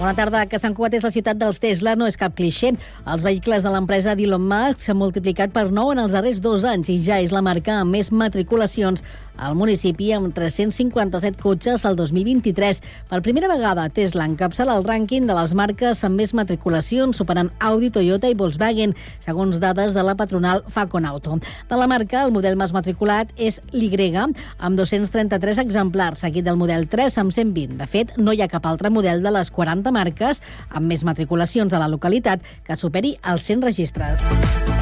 Bona tarda. Que Sant Cugat és la ciutat dels Tesla no és cap clixé. Els vehicles de l'empresa d'Elon Musk s'han multiplicat per 9 en els darrers dos anys i ja és la marca amb més matriculacions al municipi amb 357 cotxes al 2023. Per primera vegada, Tesla encapçala el rànquing de les marques amb més matriculacions, superant Audi, Toyota i Volkswagen, segons dades de la patronal Facon Auto. De la marca, el model més matriculat és l'Y, amb 233 exemplars, seguit del model 3 amb 120. De fet, no hi ha cap altre model de les 40 marques amb més matriculacions a la localitat que superi els 100 registres.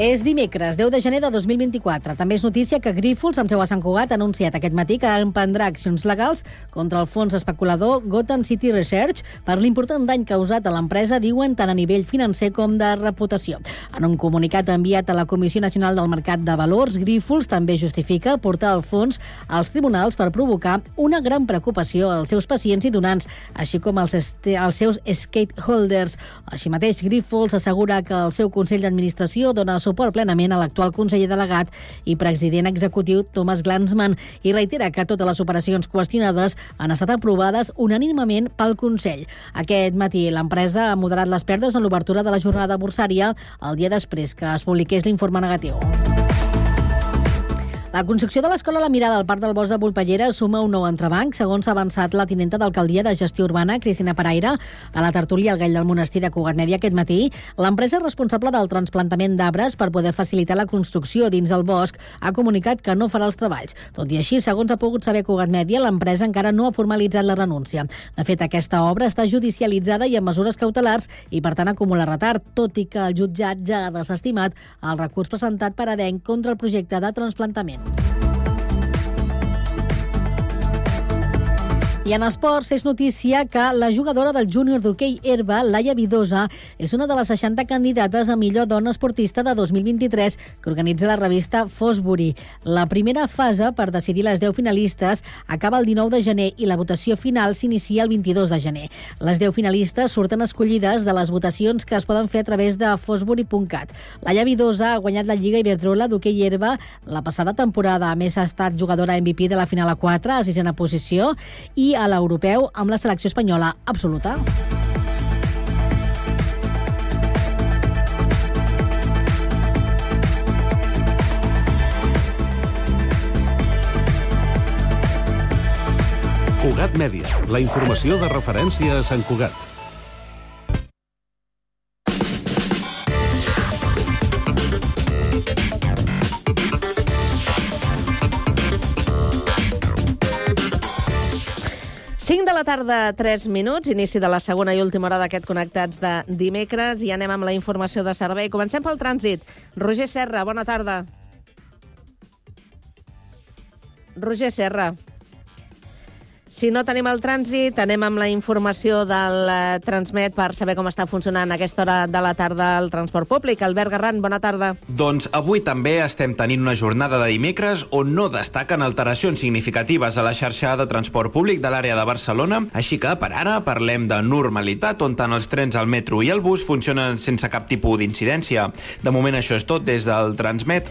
És dimecres, 10 de gener de 2024. També és notícia que Grífols, amb seu a Sant Cugat, ha anunciat aquest matí que emprendrà accions legals contra el fons especulador Gotham City Research per l'important dany causat a l'empresa, diuen, tant a nivell financer com de reputació. En un comunicat enviat a la Comissió Nacional del Mercat de Valors, Grífols també justifica portar el fons als tribunals per provocar una gran preocupació als seus pacients i donants, així com als, als seus skateholders. Així mateix, Grífols assegura que el seu Consell d'Administració dona suport plenament a l'actual conseller delegat i president executiu Thomas Glansman i reitera que totes les operacions qüestionades han estat aprovades unànimament pel Consell. Aquest matí l'empresa ha moderat les perdes en l'obertura de la jornada bursària el dia després que es publiqués l'informe negatiu. La construcció de l'escola La Mirada al Parc del Bosc de Volpellera suma un nou entrebanc, segons ha avançat la tinenta d'alcaldia de gestió urbana, Cristina Paraire, a la tertúlia al Gall del Monestir de Cugat Mèdia aquest matí. L'empresa responsable del transplantament d'arbres per poder facilitar la construcció dins el bosc ha comunicat que no farà els treballs. Tot i així, segons ha pogut saber Cugat Mèdia, l'empresa encara no ha formalitzat la renúncia. De fet, aquesta obra està judicialitzada i amb mesures cautelars i, per tant, acumula retard, tot i que el jutjat ja ha desestimat el recurs presentat per ADENC contra el projecte de transplantament. I en esports és notícia que la jugadora del júnior d'hoquei herba, Laia Vidosa, és una de les 60 candidates a millor dona esportista de 2023 que organitza la revista Fosbury. La primera fase per decidir les 10 finalistes acaba el 19 de gener i la votació final s'inicia el 22 de gener. Les 10 finalistes surten escollides de les votacions que es poden fer a través de fosbury.cat. Laia Vidosa ha guanyat la Lliga Iberdrola d'hoquei herba la passada temporada. A més, ha estat jugadora MVP de la final a 4, a sisena posició, i a l'europeu amb la selecció espanyola absoluta. Cugat Mèdia, la informació de referència a Sant Cugat. La tarda, 3 minuts, inici de la segona i última hora d'aquest Connectats de dimecres i anem amb la informació de servei. Comencem pel trànsit. Roger Serra, bona tarda. Roger Serra. Si no tenim el trànsit, anem amb la informació del eh, Transmet per saber com està funcionant a aquesta hora de la tarda el transport públic. Albert Garran, bona tarda. Doncs avui també estem tenint una jornada de dimecres on no destaquen alteracions significatives a la xarxa de transport públic de l'àrea de Barcelona, així que per ara parlem de normalitat, on tant els trens, el metro i el bus funcionen sense cap tipus d'incidència. De moment això és tot des del Transmet.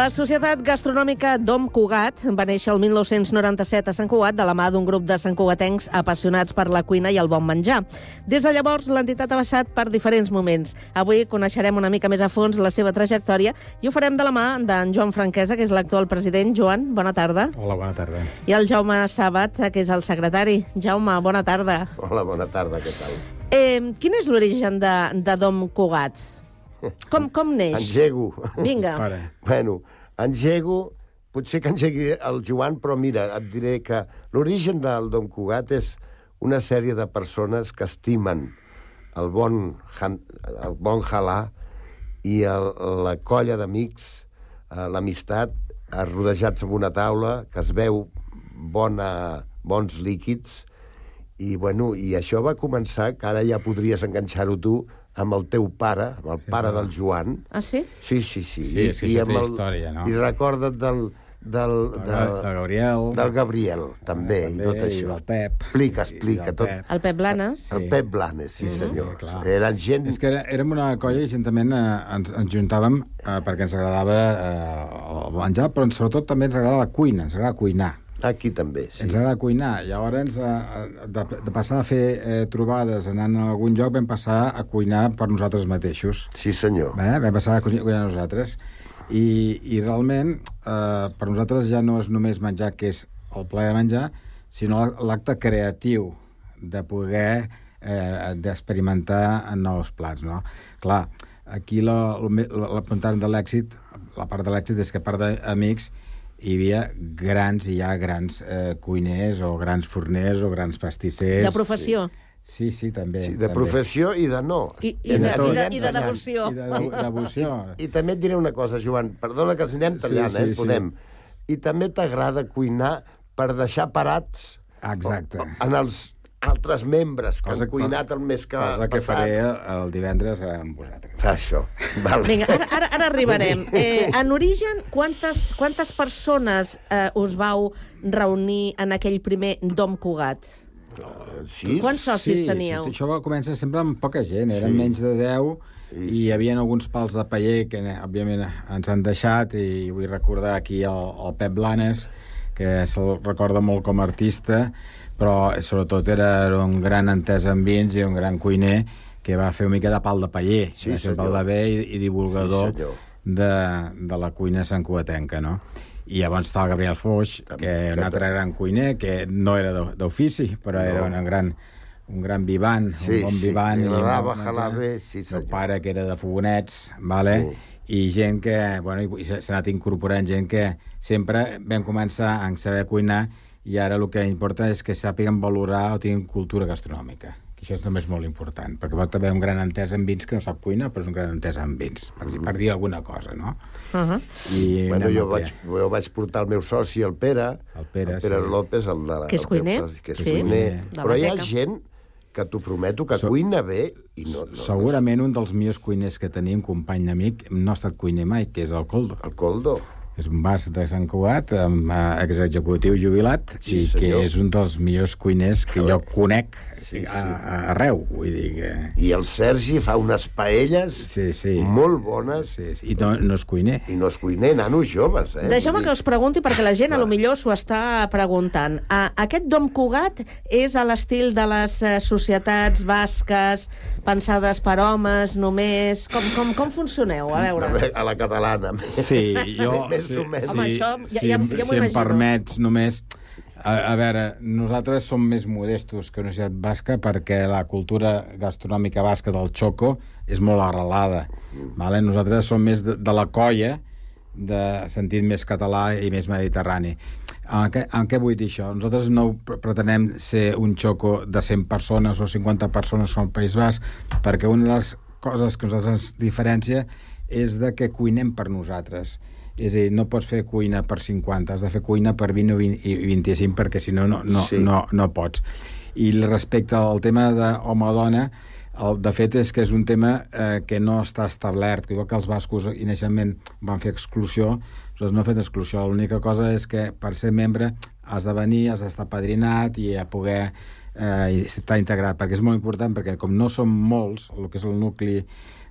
La Societat Gastronòmica Dom Cugat va néixer el 1997 a Sant Cugat de la mà d'un grup de santcugatencs apassionats per la cuina i el bon menjar. Des de llavors, l'entitat ha passat per diferents moments. Avui coneixerem una mica més a fons la seva trajectòria i ho farem de la mà d'en Joan Franquesa, que és l'actual president. Joan, bona tarda. Hola, bona tarda. I el Jaume Sabat, que és el secretari. Jaume, bona tarda. Hola, bona tarda, què tal? Eh, quin és l'origen de, de Dom Cugat? Com, com neix? Engego. Vinga. Pare. Bueno, engego, potser que engegui el Joan, però mira, et diré que l'origen del Don Cugat és una sèrie de persones que estimen el bon, han- el bon halà i el, la colla d'amics, eh, l'amistat, eh, rodejats amb una taula, que es veu bona, bons líquids, i, bueno, i això va començar, que ara ja podries enganxar-ho tu, amb el teu pare, amb el pare del Joan, Ah, sí? Sí, sí, sí. Sí, és que això té història, no? I recorda't del... del, De, del, de Gabriel. del Gabriel, també, i tot I això. del Pep. Explica, I- i explica. del Tot... Pep. El Pep Blanes? El Sí. Pep Blanes, sí, senyor. clar. Eren gent... És que era- érem una colla i juntament eh, ens, ens juntàvem eh, perquè ens agradava eh, el menjar, però sobretot també ens agrada la cuina, ens agrada cuinar. Aquí també, sí. Ens agrada cuinar. Llavors, eh, de, de passar a fer eh, trobades anant a algun lloc, vam passar a cuinar per nosaltres mateixos. Sí, senyor. Bé, vam passar a cuinar, nosaltres. I, i realment, eh, per nosaltres ja no és només menjar, que és el plaer de menjar, sinó l'acte creatiu de poder eh, d'experimentar en nous plats, no? Clar, aquí la, la, la punta de l'èxit, la part de l'èxit és que a part d'amics hi havia grans, i hi ha grans eh, cuiners o grans forners o grans pastissers. De professió. Sí, sí, també. Sí, de també. professió i de no. I, i, de, tot. i, de, i de devoció. I de, de devoció. I també et diré una cosa, Joan, perdona que els anem tallant, Sí, sí, eh? Podem. I també t'agrada cuinar per deixar parats Exacte. en els altres membres que Cosa- han cuinat el mes que Cosa que passat. faré el divendres amb vosaltres. Fa això. Val. Vinga, ara, ara, ara arribarem. Eh, en origen, quantes, quantes persones eh, us vau reunir en aquell primer Dom Cugat? Sis? Quants socis teníeu? Això va començar sempre amb poca gent, eren Sí. menys de 10 Sí, i sí. hi havia alguns pals de paller que, òbviament, ens han deixat i vull recordar aquí el, el Pep Blanes, que se'l recorda molt com a artista, però sobretot era un gran entès en vins i un gran cuiner que va fer una mica de pal de paller, Sí, va ser pal de bé i, i divulgador Sí, de, de la cuina santcuatenca, no? I llavors està el Gabriel Foix, que que un altre gran cuiner, que no era d'o- d'ofici, però era un gran, un gran vivant, Sí, un bon sí, vivant. i agradava jalar bé, sí, El senyor. meu pare, que era de Fogonets, vale? i gent que, bueno, s'ha anat incorporant gent que sempre vam començar a saber cuinar i ara el que importa és que sàpiguen valorar o tinguin cultura gastronòmica que això també és molt important, perquè pot haver un gran entès en vins que no sap cuinar, però és un gran entès en vins, per, per dir alguna cosa, no? Uh -huh. I Bueno, jo a vaig, jo vaig portar el meu soci, el Pere, El Pere, el Pere sí. López, el de la, Que és cuiner. soci, que és Sí. cuiner. Però hi ha gent que t'ho prometo que So- cuina bé i no... no Segurament un dels millors cuiners que tenim, company amic, no ha estat cuiner mai, que és el Coldo. El coldo. És un bas de Sant Cugat, amb eh, exexecutiu jubilat, Sí, i senyor. que és un dels millors cuiners que jo conec Sí, sí. a, a, arreu. Vull dir que... I el Sergi fa unes paelles Sí, sí. molt bones Sí, sí. I no, no és cuiner. i no és cuiner, nanos joves, eh? Deixeu-me que us pregunti, perquè la gent a lo millor s'ho està preguntant. Uh, aquest Dom Cugat és a l'estil de les uh, societats basques, pensades per homes només... Com, com, com funcioneu? A A, veure. a la catalana. Sí, jo... Més sí, o menys. Home, això ja- sí, ja- ja m'ho si em imagino. permets, només... A, a veure, nosaltres som més modestos que una societat basca perquè la cultura gastronòmica basca del xoco és molt arrelada. Vale? Nosaltres som més de, de la colla, de sentit més català i més mediterrani. En què, en què vull dir això? Nosaltres no pre- pretenem ser un xoco de 100 persones o 50 persones el País Basc, perquè una de les coses que nosaltres ens diferencia és de que cuinem per nosaltres. És a dir, no pots fer cuina per 50, has de fer cuina per 20 o 20 i 25, perquè si no, no, no, Sí. no, no pots. I respecte al tema d'home-dona, el, de fet és que és un tema eh, que no està establert, igual que els bascos inicialment van fer exclusió, nosaltres no hem fet exclusió, l'única cosa és que per ser membre has de venir, has d'estar padrinat i a poder eh, estar integrat, perquè és molt important, perquè com no som molts, el que és el nucli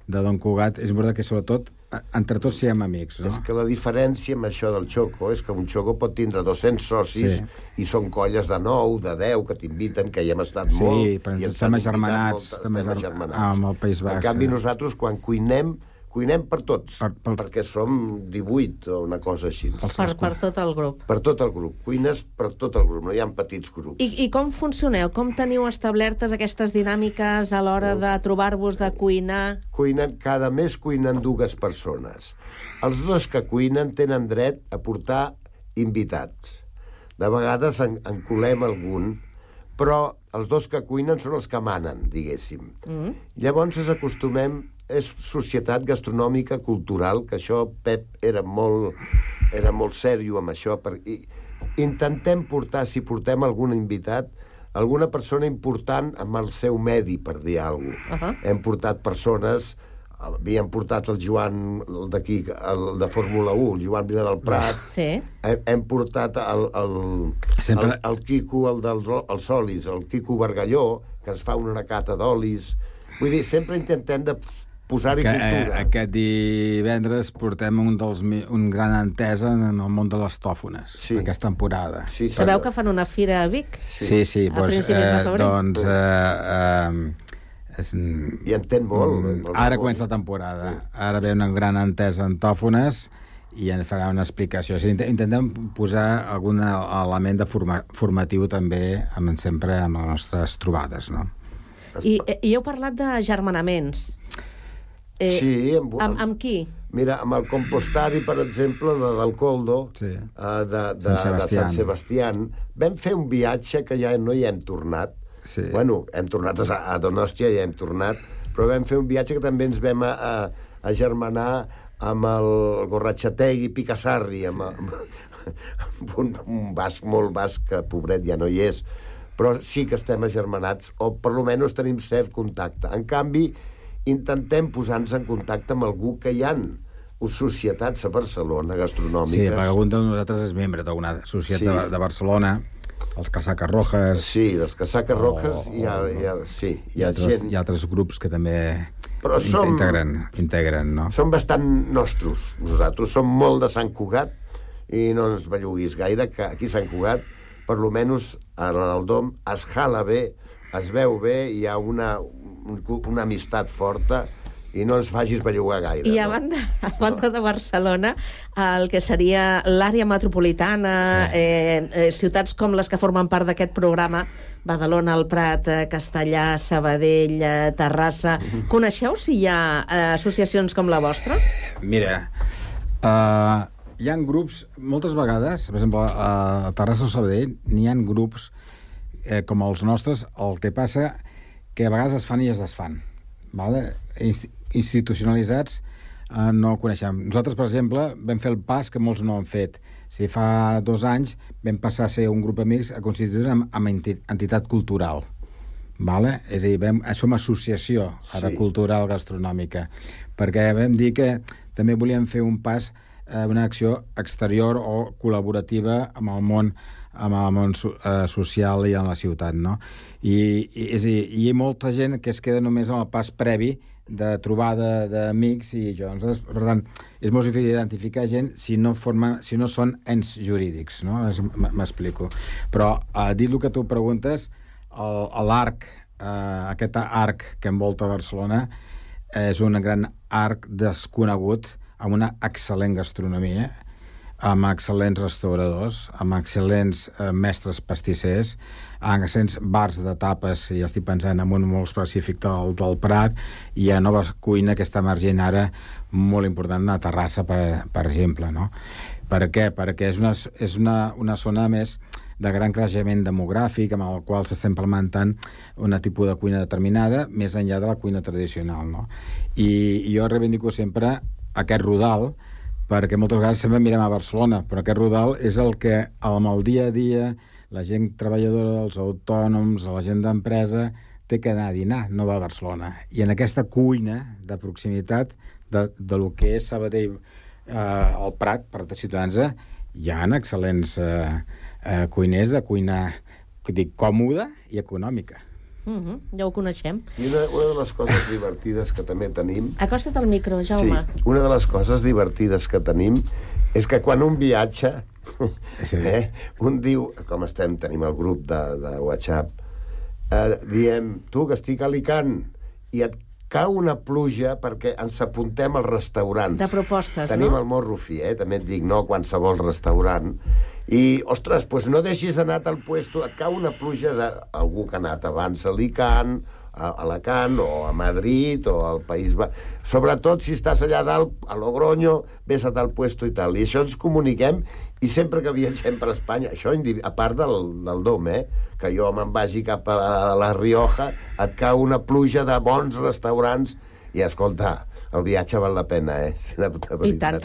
de Don Cugat, és important que sobretot entre tots siguem amics, no? És que la diferència amb això del xoco és que un xoco pot tindre 200 socis Sí. i són colles de 9, de 10, que t'inviten, que hi hem estat Sí, molt. ens estem agermanats, estem estem ager- agermanats. amb el País Basc, En canvi, sí. nosaltres, quan cuinem, cuinem per tots, Per- per- perquè som 18 o una cosa així. Per, per tot el grup. Per tot el grup. Cuines per tot el grup, no hi ha petits grups. I, I com funcioneu? Com teniu establertes aquestes dinàmiques a l'hora de trobar-vos, de cuinar? Cuinen, cada mes cuinen dues persones. Els dos que cuinen tenen dret a portar invitats. De vegades en, en colem algun, però els dos que cuinen són els que manen, diguéssim. Mm. Llavors ens acostumem... És societat gastronòmica cultural, que això Pep era molt, era molt sèrio amb això. Per, i, intentem portar, si portem algun invitat, alguna persona important amb el seu medi, per dir alguna cosa. Ahà. Hem portat persones havíem portat el Joan d'aquí, el de Fórmula 1, el Joan Vila del Prat, Sí. hem, hem portat el, el, Sempre- el, el Quico, el del el Solis, el Quico Bargalló, que ens fa una cata d'olis. Vull dir, sempre intentem de posar-hi Que, eh, cultura. aquest divendres portem un, dels, un gran entesa en el món de les tòfones, Sí. aquesta temporada. Sí, Sabeu senyor. que fan una fira a Vic? Sí, sí, A doncs, principis de febrer. doncs eh, eh, és, I entén molt. Mm, el Ara Ramon. comença la temporada. Ara ve una gran entesa en tòfones i ens farà una explicació. O sigui, int- intentem posar algun element de forma, formatiu també amb, sempre amb les nostres trobades, no? I, I heu parlat de germanaments. Eh, Sí, amb, amb, amb qui? Mira, amb el compostari, per exemple, de, del Coldo, Sí. eh, de, de, Sant de Sebastián. Sant Sebastián, vam fer un viatge que ja no hi hem tornat. Sí. Bueno, hem tornat a, a Donòstia, ja hem tornat, però vam fer un viatge que també ens vam a, a, a germanar amb el Gorratxategui Picassarri, amb, amb, amb un, un basc molt basc, que pobret ja no hi és, però sí que estem agermanats, o per lo menys tenim cert contacte. En canvi, intentem posar-nos en contacte amb algú que hi han societats a Barcelona, Sí, gastronòmiques. perquè algun de nosaltres és membre d'una societat Sí. de, de Barcelona, els Casaques Rojas, Sí, dels casaques rojas hi ha, hi ha, sí, i, hi ha altres, gent... i altres grups que també Però som- integren, integren, no? Som bastant nostres, nosaltres. Som molt de Sant Cugat i no ens belluguis gaire, que aquí a Sant Cugat, per lo menys en el Dom, es jala bé, es veu bé, hi ha una, un- una amistat forta i no ens facis bellugar gaire. I a no? banda, a banda de Barcelona, el que seria l'àrea metropolitana, sí. eh, eh, ciutats com les que formen part d'aquest programa, Badalona, el Prat, eh, Castellà, Sabadell, eh, Terrassa... Coneixeu si hi ha eh, associacions com la vostra? Mira, uh, hi han grups, moltes vegades, per exemple, a Terrassa o Sabadell, n'hi han grups eh, com els nostres, el que passa que a vegades es fan i es desfan. Vale? Inst institucionalitzats eh, no coneixem. Nosaltres, per exemple, vam fer el pas que molts no han fet. Si fa dos anys vam passar a ser un grup d'amics a constituir-nos amb, amb enti- entitat cultural. Vale? És a dir, vam, som associació ara Sí. cultural gastronòmica, perquè vam dir que també volíem fer un pas, eh, una acció exterior o col·laborativa amb el món amb el món so, eh, social i en la ciutat, no? I, i, és dir, hi ha molta gent que es queda només en el pas previ de trobada d'amics i jo. Per tant, és molt difícil identificar gent si no, forma, si no són ens jurídics, no? M'explico. Però, eh, dit el que tu preguntes, l'arc, eh, aquest arc que envolta Barcelona, és un gran arc desconegut amb una excel·lent gastronomia, amb excel·lents restauradors, amb excel·lents eh, mestres pastissers, amb excel·lents bars de tapes, i ja estic pensant en un molt específic del, del Prat, i a nova cuina que està emergent ara molt important a Terrassa, per, per exemple. No? Per què? Perquè és una, és una, una zona més de gran creixement demogràfic amb el qual s'està implementant un tipus de cuina determinada més enllà de la cuina tradicional. No? I, jo reivindico sempre aquest rodal perquè moltes vegades sempre mirem a Barcelona, però aquest rodal és el que amb el dia a dia la gent treballadora, els autònoms, la gent d'empresa, té que anar a dinar, no va a Barcelona. I en aquesta cuina de proximitat de, de lo que és Sabadell eh, el Prat, per ciutadans, hi ha excel·lents eh, eh, cuiners de cuina dic, còmoda i econòmica. Uh -huh, ja ho coneixem. I una, una de les coses divertides que també tenim Acosta't al micro, Jaume. Sí, una de les coses divertides que tenim és que quan un viatja, Sí. eh, un diu, com estem, tenim el grup de, de WhatsApp, eh, diem, tu que estic a Alicant, i et cau una pluja perquè ens apuntem als restaurants. De propostes, Tenim no? el morro fi, eh? també et dic, no qualsevol restaurant. I, ostres, doncs no deixis anar al puesto, et cau una pluja d'algú que ha anat abans a Alicant, a Alacant o a Madrid o al País Ba... Sobretot si estàs allà dalt, a Logroño, ves a tal puesto i tal. I això ens comuniquem i sempre que viatgem per Espanya, això a part del, del dom, eh? que jo me'n vagi cap a la Rioja, et cau una pluja de bons restaurants i, escolta, el viatge val la pena, eh? De, de I tant.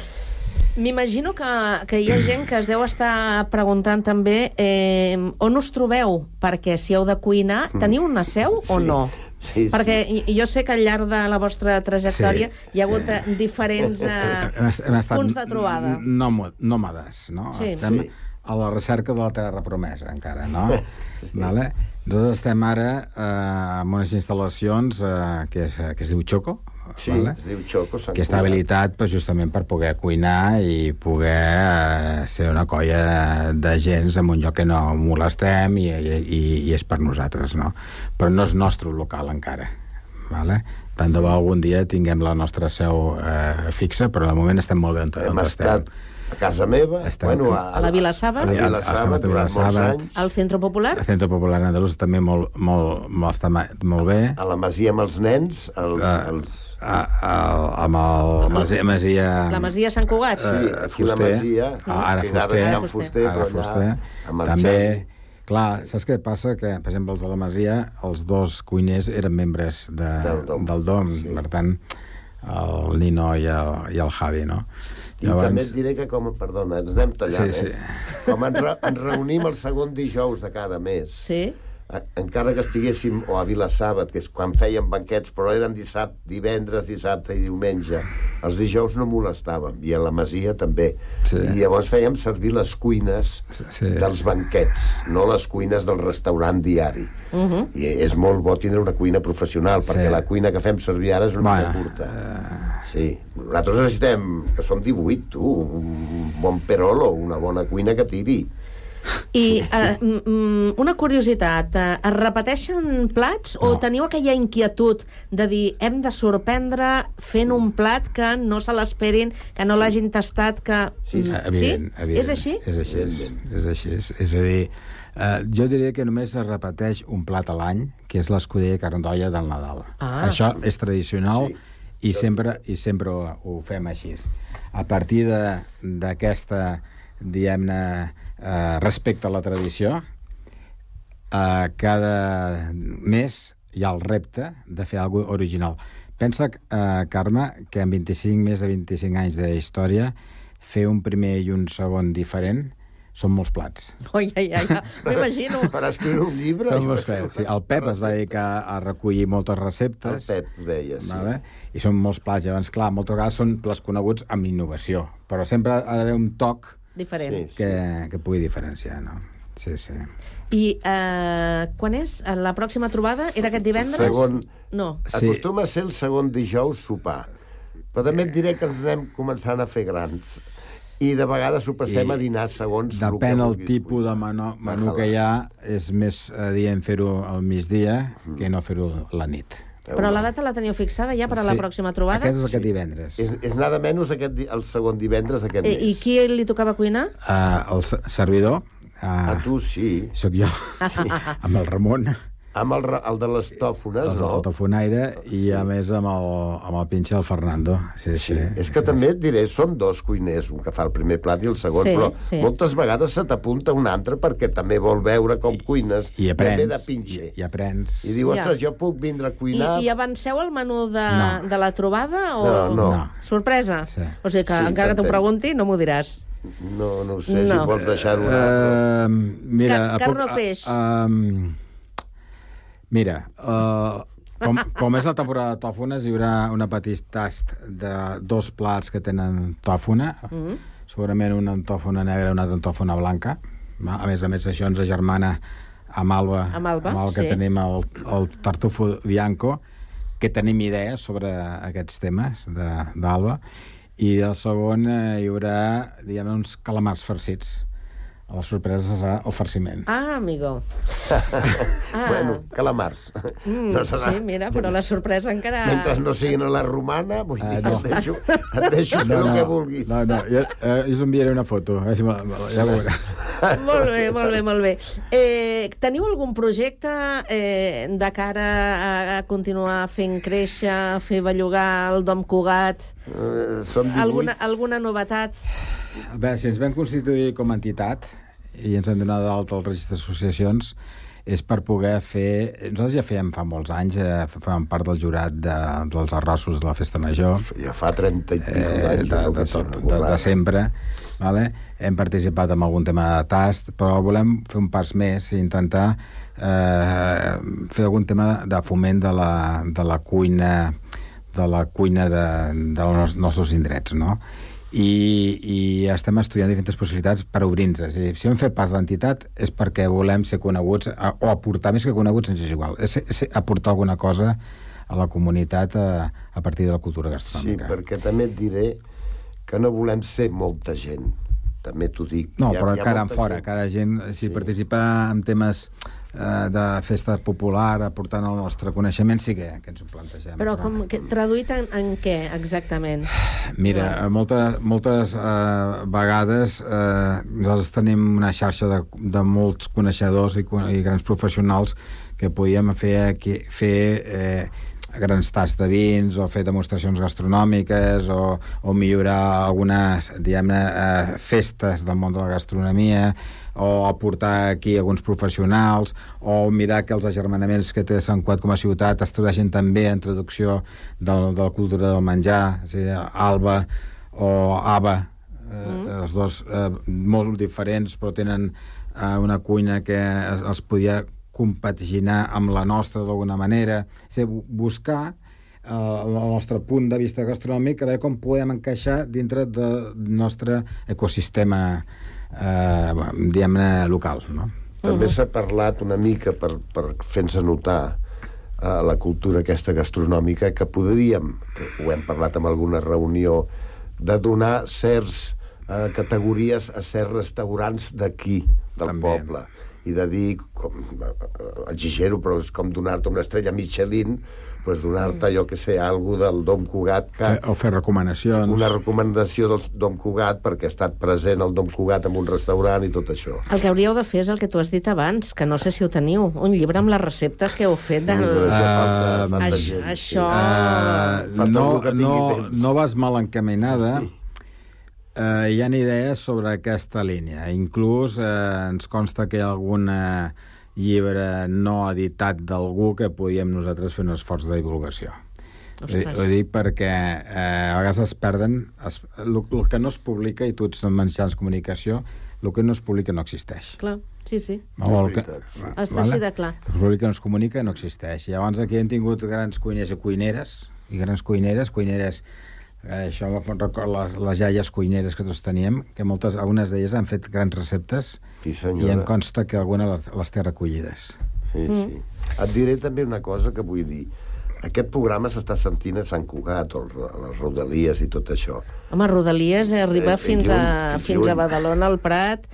M'imagino que, que hi ha gent que es deu estar preguntant també eh, on us trobeu, perquè si heu de cuinar, teniu una seu o Sí. no? Sí, perquè sí. jo sé que al llarg de la vostra trajectòria Sí. hi ha hagut eh, diferents eh, Hem, est- hem estat punts de trobada. nòmades, no? Sí. Estem Sí. a la recerca de la terra promesa, encara, no? sí. vale? Nosaltres estem ara eh, en unes instal·lacions eh, que, és, que es diu Choco, Sí, vale? es diu Xoco, que està habilitat pues, justament per poder cuinar i poder eh, ser una colla de gens en un lloc que no molestem i, i, i és per nosaltres, no? Però no és nostre local encara, vale? Tant de bo algun dia tinguem la nostra seu eh, fixa, però de moment estem molt bé on, on estat estem. A casa meva, Estem- bueno, A la Vila Saba? A la Saba, a Vilassaba. anys. al Centre Popular? El Centre Popular Andalús també molt, molt, molt, està molt bé. A la Masia amb els nens, els... Eh, els... a, a, amb el Masia, Masia, La Masia Sant Cugat? Sí, aquí la. Masia, Ah, ara Fuster. Ara Fuster, Ara allà, Fuster. el També, clar, saps què passa? Que, per exemple, els de la Masia, els dos cuiners eren membres de, Del Dom. del Dom. Sí. Per tant, el Nino i el, i el Javi, no? I també et diré que, com, perdona, ens anem tallant, Sí, sí. eh? Com ens, re, ens reunim el segon dijous de cada mes, Sí. Eh, encara que estiguéssim o a Vilassàbat, que és quan fèiem banquets, però eren dissabte, divendres, dissabte i diumenge. Els dijous no molestàvem, i a la Masia també. Sí. I llavors fèiem servir les cuines Sí. dels banquets, no les cuines del restaurant diari. Uh -huh. I és molt bo tindre una cuina professional, Sí. perquè la cuina que fem servir ara és una Bueno, mica curta. Sí. Nosaltres necessitem, que som 18, tu, un bon perolo, una bona cuina que tiri. I eh, mm, mm, una curiositat, eh, es repeteixen plats o No. teniu aquella inquietud de dir hem de sorprendre fent un plat que no se l'esperin, que no l'hagin tastat, que... Sí, Mm, Evident, sí? evident. És així? És així, Evidentment. és així. És a dir, eh, jo diria que només es repeteix un plat a l'any, que és l'escudella carndolla del Nadal. Ah. Això és tradicional Sí. i sempre, i sempre ho, ho fem així. A partir de- d'aquesta, diguem-ne, eh, respecte a la tradició, eh, cada mes hi ha el repte de fer alguna original. Pensa, eh, Carme, que en 25, més de 25 anys de història, fer un primer i un segon diferent són molts plats. Oi, ai, ai, ai, m'ho imagino. Per escriure un llibre... Són molts plats. Sí, el Pep es va dedicar a recollir moltes El receptes. Pep deia, sí. Vale? I són molts plats. Llavors, clar, moltes vegades són plats coneguts amb innovació, però sempre ha d'haver un toc Diferent. Sí. que, que pugui diferenciar, no? Sí, sí. I eh, quan és? La pròxima trobada? Era aquest divendres? Segon- No. Sí. Acostuma a ser el segon dijous sopar. Però també et diré que ens anem començant a fer grans. I de vegades ho passem I a dinar segons el Depèn el vulguis tipus de menú, menú que hi ha, és més adient fer-ho al migdia que no fer-ho la nit. Però la data la teniu fixada ja per a la Sí. pròxima trobada? Aquest és aquest divendres. És, és nada menys aquest, el segon divendres d'aquest I, mes. I qui li tocava cuinar? Uh, el se- servidor, A uh, tu sí. sóc jo, amb el Ramon, Amb el, el de les tòfones, el, no? el tafonaire, i a més amb el, amb el pinxe el Fernando. Sí, sí. Sí. És que també et diré, són dos cuiners, un que fa el primer plat i el segon, Sí, però sí. moltes vegades se t'apunta un altre perquè també vol veure com cuines I aprens. de pinxer. I, i aprens. I diu, Ja. ostres, jo puc vindre a I, cuinar... I avanceu el menú de, No. de la trobada? O... No, no. No. Sorpresa? Sí. O sigui que Sí, encara que t'ho pregunti, no m'ho diràs. No, no ho sé, si No. vols deixar-ho... Uh, mira, Car- carn o peix? Uh, um, mira, uh, com, com és la temporada de tòfones, hi haurà una petit tast de dos plats que tenen tòfona, mm. -hmm. segurament una tòfona negra i una tòfona blanca. A més a més, això ens agermana amb Alba, Amb Alba, amb el que sí. tenim el, el tartufo bianco, que tenim idees sobre aquests temes de- d'Alba, i el segon eh, hi haurà, diguem uns calamars farcits la sorpresa serà el farciment. Ah, amigo. Ah. Bueno, calamars. Mm, no serà... Sí, mira, però la sorpresa encara... Mentre no siguin a la romana, vull dir, Ah, no. no. et deixo, et deixo fer el que vulguis. No, no, jo, eh, jo us enviaré una foto. A veure si me, ja ho veurà. Molt bé, molt bé, molt bé. Eh, teniu algun projecte eh, de cara a, a continuar fent créixer, fer bellugar el Dom Cugat? Eh, som 18. Alguna, alguna novetat? A veure, si ens vam constituir com a entitat i ens vam donar d'alta al registre d'associacions, és per poder fer... Nosaltres ja fèiem fa molts anys, eh, fèiem part del jurat de, dels arrossos de la Festa Major, Ja fa 30 i pico eh, d'anys. de, de, tot, de, de borrat. sempre. Vale? Hem participat en algun tema de tast, però volem fer un pas més i intentar eh, fer algun tema de foment de la, de la cuina de la cuina de, dels nostres indrets, no? I, i estem estudiant diferents possibilitats per obrir-nos. És a dir, si hem fet pas d'entitat és perquè volem ser coneguts, a, o aportar més que coneguts, ens és igual, és, és aportar alguna cosa a la comunitat a, a partir de la cultura Sí, gastronòmica. perquè també et diré que no volem ser molta gent. També t'ho dic. No, Hi ha- però hi ha cara en fora, gent. cada gent, si Sí. participa en temes de festa popular, aportant el nostre coneixement, sí que, que ens ho plantegem. Però com, que, traduït en, en què, exactament? Mira, eh, moltes, moltes eh, vegades eh, nosaltres tenim una xarxa de, de molts coneixedors i, i grans professionals que podíem fer, aquí, fer eh, grans tasts de vins o fer demostracions gastronòmiques o, o millorar algunes diguem-ne eh, festes del món de la gastronomia o aportar aquí alguns professionals o mirar que els agermanaments que té Sant Cuat com a ciutat es tradueixin també en traducció del, de la cultura del menjar, és a dir, Alba o Ava, eh, mm. els dos eh, molt diferents però tenen eh, una cuina que es, els podia compaginar amb la nostra d'alguna manera, és a dir, bu- buscar eh, el nostre punt de vista gastronòmic a veure com podem encaixar dintre del nostre ecosistema eh, diguem-ne local no? També s'ha parlat una mica per, per fer-nos notar a la cultura aquesta gastronòmica que podríem, que ho hem parlat en alguna reunió, de donar certs eh, categories a certs restaurants d'aquí, del També. poble i de dir, com, eh, exagero, però és com donar-te una estrella Michelin, pues donar-te, jo que sé, algú del Dom Cugat que... O fer recomanacions Una recomanació del Dom Cugat perquè ha estat present el Dom Cugat en un restaurant i tot això. El que hauríeu de fer és el que tu has dit abans, que no sé si ho teniu, un llibre amb les receptes que heu fet del... falta, Eh, falta Això- gent, això- Uh, Falta no, no, temps. no vas mal encaminada. Uh, hi ha idees sobre aquesta línia. Inclús uh, ens consta que hi ha algun uh, llibre no editat d'algú que podíem nosaltres fer un esforç de divulgació. Ho Ostres. ho dic perquè eh, a vegades es perden... Es, el, el que no es publica, i tu ets en mitjans de comunicació, el que no es publica no existeix. Clar, sí, sí. El que. Està així de clar. El públic que no es comunica no existeix. Llavors aquí hem tingut grans cuiners i cuineres, i grans cuineres, cuineres eh, això em fa recordar les, les iaies cuineres que tots teníem, que moltes, algunes d'elles han fet grans receptes Sí, i em consta que algunes les, les té recollides. Sí, sí. Et diré també una cosa que vull dir. Aquest programa s'està sentint a Sant Cugat, o a les Rodalies i tot això. Home, Rodalies eh, arriba Eh, fins, lluny, a, fins fins a lluny. Badalona, al Prat...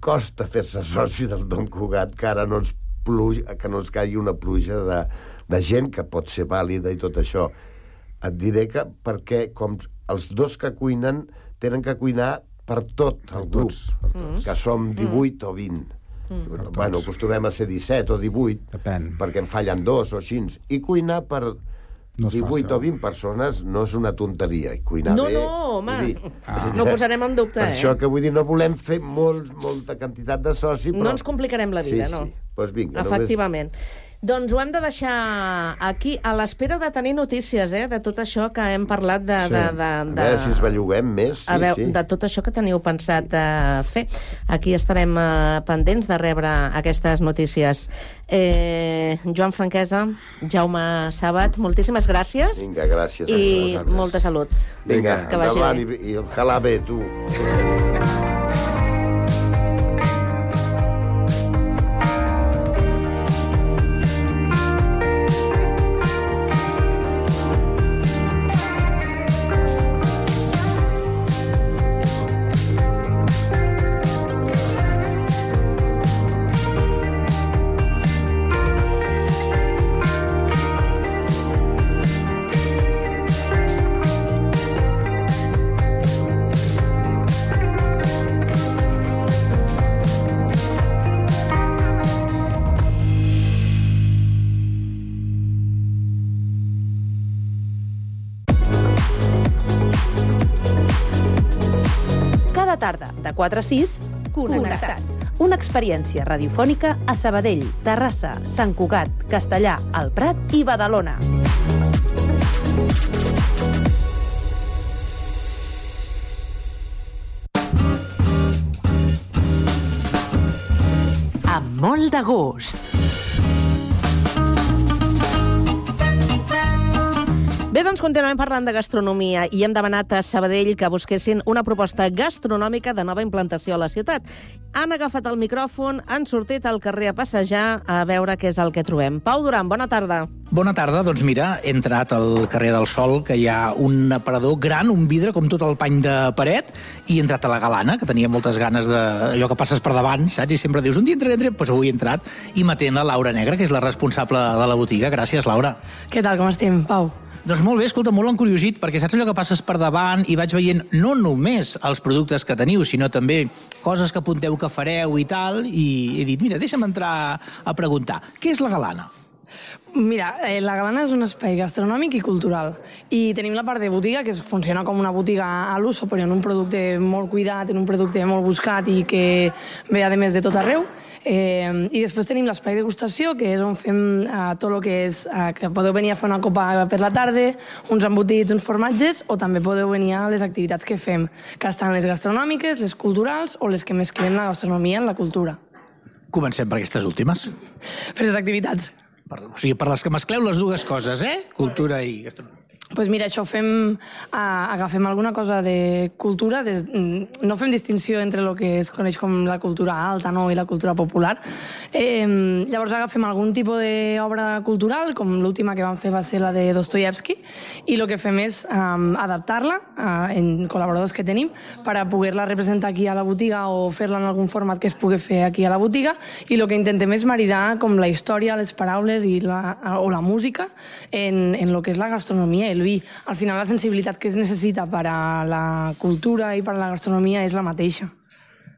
Costa fer-se soci del Dom Cugat, que ara no ens, pluja, que no ens caigui una pluja de, de gent que pot ser vàlida i tot això. Et diré que perquè com els dos que cuinen tenen que cuinar per tot el grup, tots, que som 18 o 20. Mm. Bueno, acostumem a ser 17 o 18, Depèn. perquè en fallen dos o així. I cuinar per No és 18 fàcil. o 20 persones no és una tonteria. I cuinar No, bé... no, home, dir, no ho posarem en dubte, Per eh? això que vull dir, no volem fer molts, molta quantitat de soci, però... No ens complicarem la vida, sí, no? Sí, pues vinga, Efectivament. Doncs ho hem de deixar aquí, a l'espera de tenir notícies, eh, de tot això que hem parlat de... Sí. de, de, de... A veure si es belluguem més, sí, a veure, sí. de tot això que teniu pensat uh, fer. Aquí estarem uh, pendents de rebre aquestes notícies. Eh, Joan Franquesa, Jaume Sabat, moltíssimes gràcies Vinga, gràcies. i molta salut. Vinga, que vagi endavant bé. i, i ojalà bé, tu. Tarda, de 4 a 6, Connectats. Una experiència radiofònica a Sabadell, Terrassa, Sant Cugat, Castellà, El Prat i Badalona. Amb molt de gust. Doncs continuem parlant de gastronomia i hem demanat a Sabadell que busquessin una proposta gastronòmica de nova implantació a la ciutat. Han agafat el micròfon, han sortit al carrer a passejar a veure què és el que trobem. Pau Duran, bona tarda. Bona tarda, doncs mira, he entrat al carrer del Sol, que hi ha un aparador gran, un vidre com tot el pany de paret, i he entrat a la Galana, que tenia moltes ganes de... allò que passes per davant, saps? I sempre dius, un dia entraré, entraré, doncs avui he entrat, i m'atén la Laura Negra, que és la responsable de la botiga. Gràcies, Laura. Què tal, com estem, Pau? Doncs molt bé, escolta, molt encuriosit, perquè saps allò que passes per davant i vaig veient no només els productes que teniu, sinó també coses que apunteu que fareu i tal, i he dit, mira, deixa'm entrar a preguntar, què és la galana? Mira, eh, la Galana és un espai gastronòmic i cultural. I tenim la part de botiga, que funciona com una botiga a l'uso, però en un producte molt cuidat, en un producte molt buscat i que ve, a més, de tot arreu. Eh, I després tenim l'espai de degustació, que és on fem eh, tot el que és... Eh, que podeu venir a fer una copa per la tarda, uns embotits, uns formatges, o també podeu venir a les activitats que fem, que estan les gastronòmiques, les culturals o les que mesclem la gastronomia en la cultura. Comencem per aquestes últimes. Per les activitats. Per, o sigui, per les que mescleu les dues coses, eh? Cultura i gastronomia pues mira, això fem, uh, agafem alguna cosa de cultura, des, mm, no fem distinció entre el que es coneix com la cultura alta no, i la cultura popular. Eh, llavors agafem algun tipus d'obra cultural, com l'última que vam fer va ser la de Dostoyevsky, i el que fem és um, adaptar-la uh, en col·laboradors que tenim per a poder-la representar aquí a la botiga o fer-la en algun format que es pugui fer aquí a la botiga, i el que intentem és maridar com la història, les paraules i la, o la música en, en el que és la gastronomia i el vi. Al final la sensibilitat que es necessita per a la cultura i per a la gastronomia és la mateixa.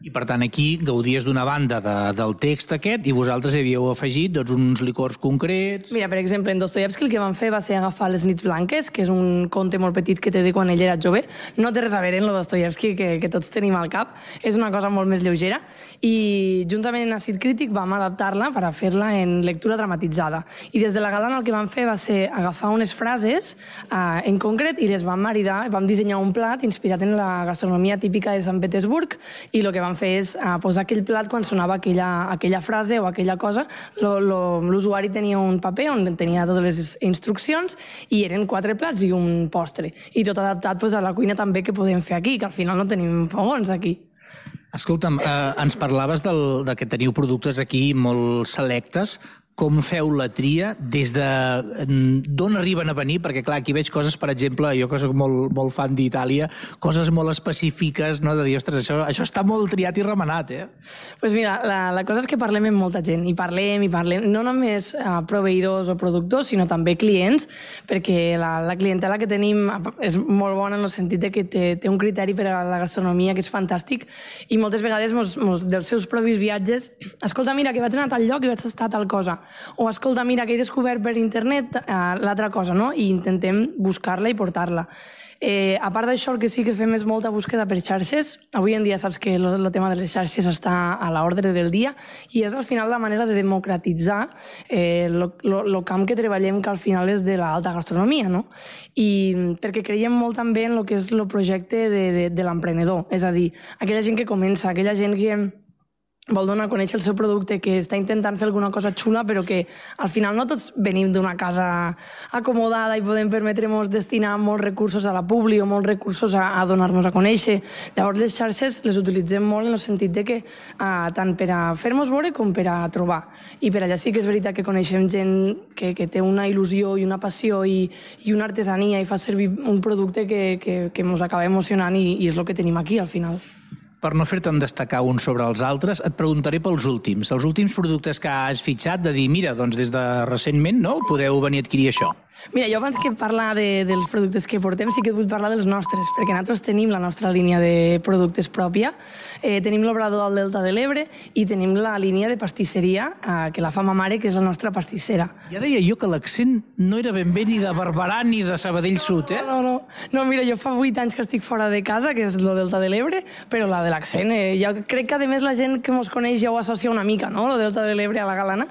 I per tant aquí gaudies d'una banda de, del text aquest i vosaltres hi havíeu afegit doncs, uns licors concrets... Mira, per exemple, en Dostoyevsky el que van fer va ser agafar Les nits blanques, que és un conte molt petit que té de quan ell era jove. No té res a veure amb el Dostoyevsky que, que tots tenim al cap. És una cosa molt més lleugera. I juntament amb Acid Crític vam adaptar-la per a fer-la en lectura dramatitzada. I des de la Galana el que vam fer va ser agafar unes frases eh, en concret i les vam maridar, vam dissenyar un plat inspirat en la gastronomia típica de Sant Petersburg i el que vam vam fer és uh, posar aquell plat quan sonava aquella, aquella frase o aquella cosa. L'usuari tenia un paper on tenia totes les instruccions i eren quatre plats i un postre. I tot adaptat pues, a la cuina també que podem fer aquí, que al final no tenim fogons aquí. Escolta'm, eh, ens parlaves del, de que teniu productes aquí molt selectes com feu la tria, des de d'on arriben a venir, perquè clar, aquí veig coses, per exemple, jo que soc molt, molt fan d'Itàlia, coses molt específiques, no? de dir, ostres, això, això està molt triat i remenat, eh? pues mira, la, la cosa és que parlem amb molta gent, i parlem, i parlem, no només a proveïdors o productors, sinó també clients, perquè la, la clientela que tenim és molt bona en el sentit de que té, té un criteri per a la gastronomia que és fantàstic, i moltes vegades mos, mos, dels seus propis viatges, escolta, mira, que vaig anar a tal lloc i vaig estar a tal cosa, o escolta, mira, que he descobert per internet eh, l'altra cosa, no? I intentem buscar-la i portar-la. Eh, a part d'això, el que sí que fem és molta búsqueda per xarxes. Avui en dia saps que el tema de les xarxes està a l'ordre del dia i és al final la manera de democratitzar el eh, camp que treballem, que al final és de l'alta gastronomia, no? I perquè creiem molt també en el que és el projecte de, de, de l'emprenedor. És a dir, aquella gent que comença, aquella gent que vol donar a conèixer el seu producte, que està intentant fer alguna cosa xula, però que al final no tots venim d'una casa acomodada i podem permetre'ns destinar molts recursos a la publi o molts recursos a, a donar-nos a conèixer. Llavors les xarxes les utilitzem molt en el sentit de que uh, tant per a fer-nos veure com per a trobar. I per allà sí que és veritat que coneixem gent que, que té una il·lusió i una passió i, i una artesania i fa servir un producte que, que, que ens acaba emocionant i, i és el que tenim aquí al final per no fer-te'n destacar uns sobre els altres, et preguntaré pels últims. Els últims productes que has fitxat, de dir, mira, doncs des de recentment, no?, podeu venir a adquirir això. Mira, jo abans que parlar de, dels productes que portem, sí que et vull parlar dels nostres, perquè nosaltres tenim la nostra línia de productes pròpia, eh, tenim l'obrador al Delta de l'Ebre i tenim la línia de pastisseria, eh, que la fa ma mare, que és la nostra pastissera. Ja deia jo que l'accent no era ben bé ni de Barberà ni de Sabadell Sud, eh? No, no, no, mira, jo fa 8 anys que estic fora de casa, que és el Delta de l'Ebre, però la de l'accent, eh, jo crec que a més la gent que mos coneix ja ho associa una mica, no?, el Delta de l'Ebre a la Galana.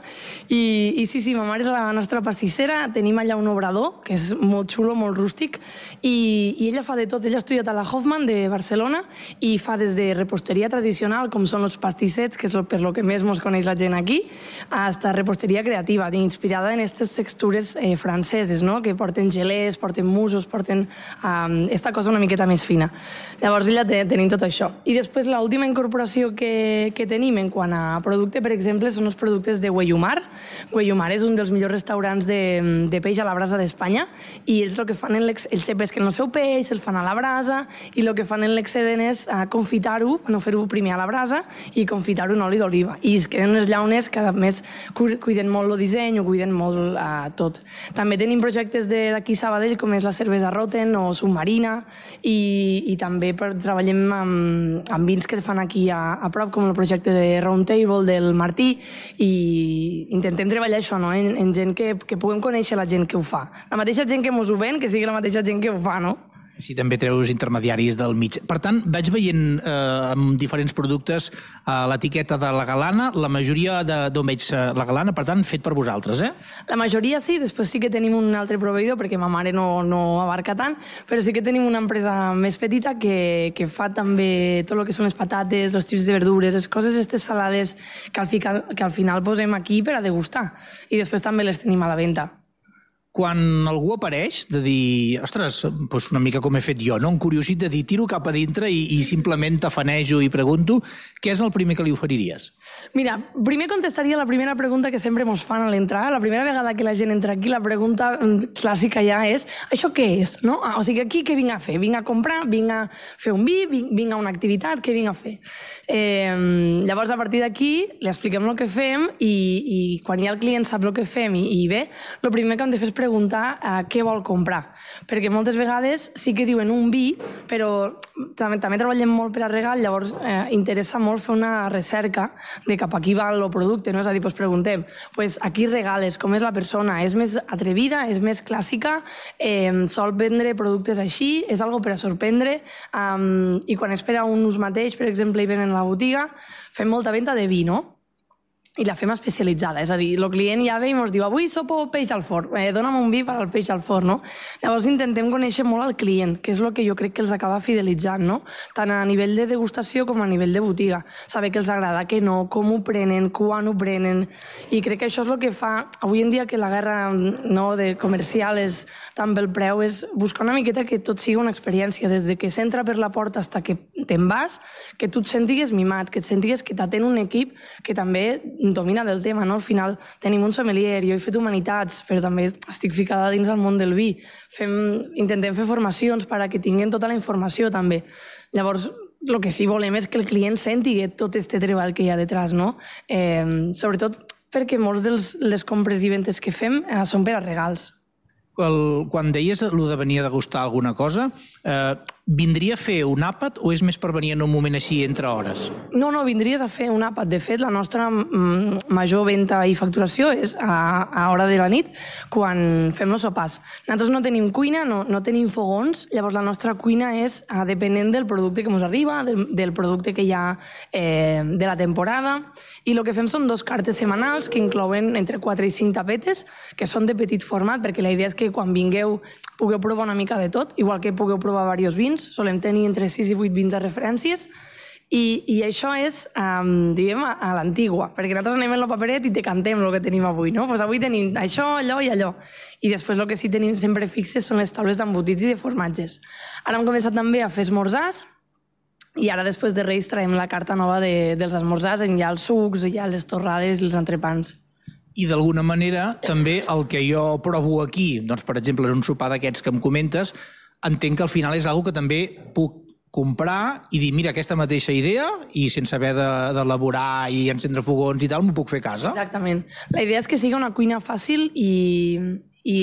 I, I sí, sí, ma mare és la nostra pastissera, tenim allà un obrador, que és molt xulo, molt rústic, i, i ella fa de tot. Ella ha estudiat a la Hoffman de Barcelona i fa des de reposteria tradicional, com són els pastissets, que és per lo que més mos coneix la gent aquí, hasta reposteria creativa, inspirada en aquestes textures eh, franceses, no?, que porten gelers, porten musos, porten um, esta cosa una miqueta més fina. Llavors, ella te, tenim tot això. I després, l'última incorporació que, que tenim en quant a producte, per exemple, són els productes de Güellumar. Güellumar és un dels millors restaurants de, de peix a la brasa d'Espanya i ells el que fan, en ells pesquen el seu peix, el fan a la brasa i el que fan en l'excedent és uh, confitar-ho, no fer-ho primer a la brasa i confitar-ho en oli d'oliva. I es queden unes llaunes que a més cuiden molt el disseny, ho cuiden molt uh, tot. També tenim projectes d'aquí Sabadell com és la cervesa Roten o Submarina i, i també per, treballem amb, amb vins que fan aquí a, a prop com el projecte de Roundtable del Martí i intentem treballar això, no? en, en gent que, que puguem conèixer la gent que ho fa. La mateixa gent que mos ho ven, que sigui la mateixa gent que ho fa, no? Si també treus intermediaris del mig. Per tant, vaig veient eh, amb diferents productes eh, l'etiqueta de la galana, la majoria d'on veig eh, la galana, per tant, fet per vosaltres, eh? La majoria sí, després sí que tenim un altre proveïdor, perquè ma mare no, no abarca tant, però sí que tenim una empresa més petita que, que fa també tot el que són les patates, els tips de verdures, les coses, aquestes salades que al, final, que al final posem aquí per a degustar. I després també les tenim a la venda quan algú apareix, de dir, ostres, doncs una mica com he fet jo, no? un curiosit de dir, tiro cap a dintre i, i simplement tafanejo i pregunto, què és el primer que li oferiries? Mira, primer contestaria la primera pregunta que sempre mos fan a l'entrar. La primera vegada que la gent entra aquí, la pregunta mm, clàssica ja és, això què és? No? Ah, o sigui, aquí què vinc a fer? Vinc a comprar, vinc a fer un vi, vinc, vinc a una activitat, què vinc a fer? Eh, llavors, a partir d'aquí, li expliquem el que fem i, i quan ja el client sap el que fem i, i bé, el primer que hem de fer és preguntar eh, què vol comprar. Perquè moltes vegades sí que diuen un vi, però també, també treballem molt per a regal, llavors eh, interessa molt fer una recerca de cap a qui va el producte, no? És a dir, doncs preguntem, pues, a qui regales, com és la persona, és més atrevida, és més clàssica, eh, sol vendre productes així, és algo per a sorprendre, um, i quan és per a un ús mateix, per exemple, i venen a la botiga, fem molta venda de vi, no? I la fem especialitzada, és a dir, el client ja ve i ens diu avui sopo peix al forn, eh, dona'm un vi per al peix al forn, no? Llavors intentem conèixer molt el client, que és el que jo crec que els acaba fidelitzant, no? Tant a nivell de degustació com a nivell de botiga. Saber que els agrada, que no, com ho prenen, quan ho prenen, i crec que això és el que fa, avui en dia que la guerra no, de comercial és tan pel preu, és buscar una miqueta que tot sigui una experiència, des de que s'entra per la porta fins que te'n vas, que tu et sentigues mimat, que et sentigues que t'atén un equip que també domina del tema, no? Al final tenim un sommelier, jo he fet humanitats, però també estic ficada dins el món del vi. Fem, intentem fer formacions per a que tinguin tota la informació també. Llavors, el que sí volem és que el client senti tot este treball que hi ha detrás, no? Eh, sobretot perquè molts de les compres i ventes que fem eh, són per a regals el, quan deies el de venir a degustar alguna cosa, eh, vindria a fer un àpat o és més per venir en un moment així entre hores? No, no, vindries a fer un àpat. De fet, la nostra mm, major venda i facturació és a, a hora de la nit, quan fem els sopars. Nosaltres no tenim cuina, no, no tenim fogons, llavors la nostra cuina és eh, depenent del producte que ens arriba, del, del producte que hi ha eh, de la temporada, i el que fem són dos cartes setmanals que inclouen entre 4 i 5 tapetes, que són de petit format, perquè la idea és que quan vingueu pugueu provar una mica de tot, igual que pugueu provar diversos vins, solem tenir entre 6 i 8 vins de referències, i, i això és, um, diguem, a, a l'antigua, perquè nosaltres anem en el paperet i te cantem el que tenim avui, no? Pues avui tenim això, allò i allò. I després el que sí tenim sempre fixes són les taules d'embotits i de formatges. Ara hem començat també a fer esmorzars, i ara després de Reis traiem la carta nova de, dels esmorzars, en hi ha els sucs, hi ha les torrades i els entrepans i d'alguna manera també el que jo provo aquí, doncs per exemple en un sopar d'aquests que em comentes, entenc que al final és algo que també puc comprar i dir, mira, aquesta mateixa idea i sense haver d'elaborar de, i encendre fogons i tal, m'ho puc fer a casa. Exactament. La idea és que sigui una cuina fàcil i, i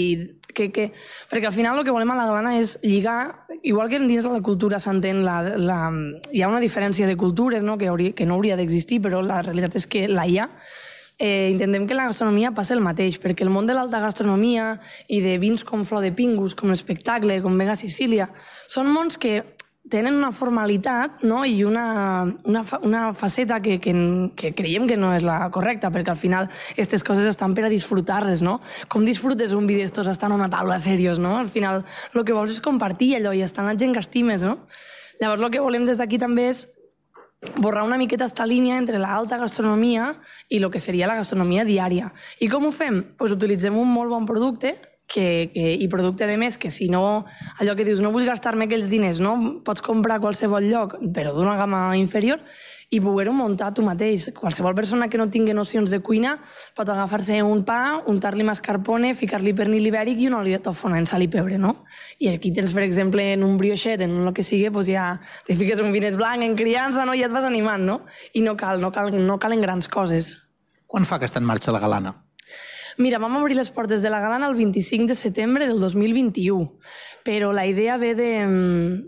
que, que... Perquè al final el que volem a la Galana és lligar, igual que dins de la cultura s'entén, la, la, hi ha una diferència de cultures no? Que, hauria, que no hauria d'existir, però la realitat és que la hi ha, eh, intentem que la gastronomia passi el mateix, perquè el món de l'alta gastronomia i de vins com Flor de Pingus, com l'espectacle, com Vega Sicília, són mons que tenen una formalitat no? i una, una, una faceta que, que, que creiem que no és la correcta, perquè al final aquestes coses estan per a disfrutar-les, no? Com disfrutes un vi d'estos estan a una taula serios, no? Al final el que vols és compartir allò i estar amb la gent que estimes, no? Llavors el que volem des d'aquí també és borrar una miqueta esta línia entre l'alta gastronomia i el que seria la gastronomia diària. I com ho fem? Pues utilitzem un molt bon producte que, que, i producte de més que si no, allò que dius, no vull gastar-me aquells diners, no? Pots comprar a qualsevol lloc, però d'una gamma inferior, i poder-ho muntar tu mateix. Qualsevol persona que no tingui nocions de cuina pot agafar-se un pa, untar-li mascarpone, ficar-li pernil ibèric i una oli de tòfona en sal i pebre, no? I aquí tens, per exemple, en un brioixet, en el que sigui, doncs ja te fiques un vinet blanc en criança, no? I et vas animant, no? I no cal, no, cal, no calen grans coses. Quan fa que està en marxa la galana? Mira, vam obrir les portes de la Galana el 25 de setembre del 2021, però la idea ve de,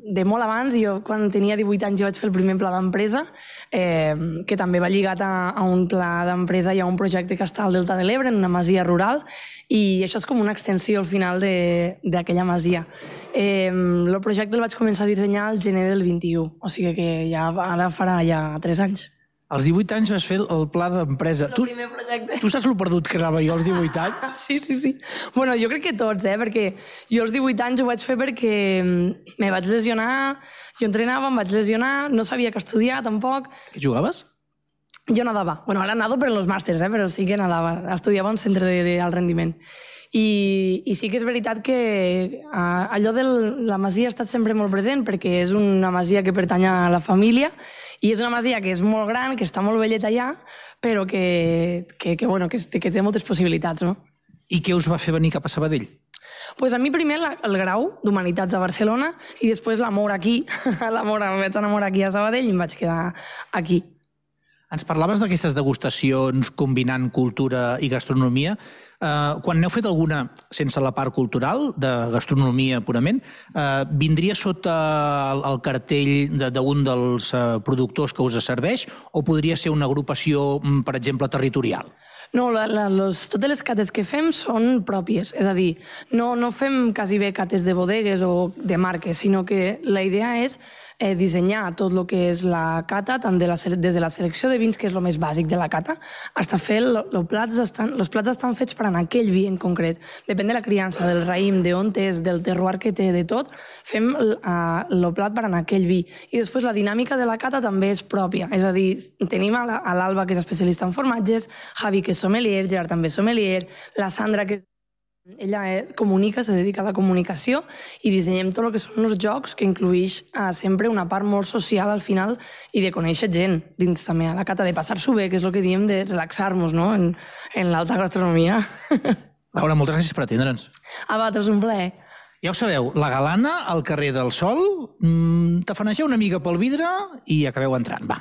de molt abans. Jo, quan tenia 18 anys, jo vaig fer el primer pla d'empresa, eh, que també va lligat a, a un pla d'empresa i a un projecte que està al Delta de l'Ebre, en una masia rural, i això és com una extensió al final d'aquella masia. Eh, el projecte el vaig començar a dissenyar al gener del 21, o sigui que ja ara farà ja 3 anys. Als 18 anys vas fer el pla d'empresa. El tu, primer projecte. Tu saps lo perdut que anava jo als 18 anys? sí, sí, sí. Bueno, jo crec que tots, eh? Perquè jo als 18 anys ho vaig fer perquè mm, me vaig lesionar, jo entrenava, em vaig lesionar, no sabia que estudiar tampoc. Que jugaves? Jo nadava. Bueno, ara nado per els màsters, eh? però sí que nadava. Estudiava un centre d'alt rendiment. I, I sí que és veritat que allò de la masia ha estat sempre molt present perquè és una masia que pertany a la família i és una masia que és molt gran, que està molt belleta allà, però que, que, que, bueno, que, que té moltes possibilitats, no? I què us va fer venir cap a Sabadell? pues a mi primer la, el grau d'Humanitats a Barcelona i després l'amor aquí, l'amor, em vaig enamorar aquí a Sabadell i em vaig quedar aquí. Ens parlaves d'aquestes degustacions combinant cultura i gastronomia. Uh, quan n'heu fet alguna sense la part cultural, de gastronomia purament, uh, vindria sota el, el cartell d'un de, dels uh, productors que us serveix o podria ser una agrupació, mm, per exemple, territorial? No, la, la, los, totes les cates que fem són pròpies, és a dir, no, no fem quasi bé cates de bodegues o de marques, sinó que la idea és eh, dissenyar tot el que és la cata, tant de la, des de la selecció de vins, que és el més bàsic de la cata, fins fer el, el plats estan, els plats estan fets per anar aquell vi en concret. Depèn de la criança, del raïm, de on és, del terroir que té, de tot, fem el, uh, plat per anar aquell vi. I després la dinàmica de la cata també és pròpia, és a dir, tenim a l'Alba, que és especialista en formatges, Javi, que és sommelier, Gerard també és sommelier, la Sandra, que és ella eh, comunica, se dedica a la comunicació i dissenyem tot el que són els jocs que incluïx eh, sempre una part molt social al final i de conèixer gent dins també a la cata, de passar-s'ho bé, que és el que diem de relaxar-nos no? en, en l'alta gastronomia. Laura, moltes gràcies per atendre'ns. Va, és un plaer. Ja ho sabeu, la galana al carrer del Sol, mmm, tafanegeu una mica pel vidre i acabeu entrant, va.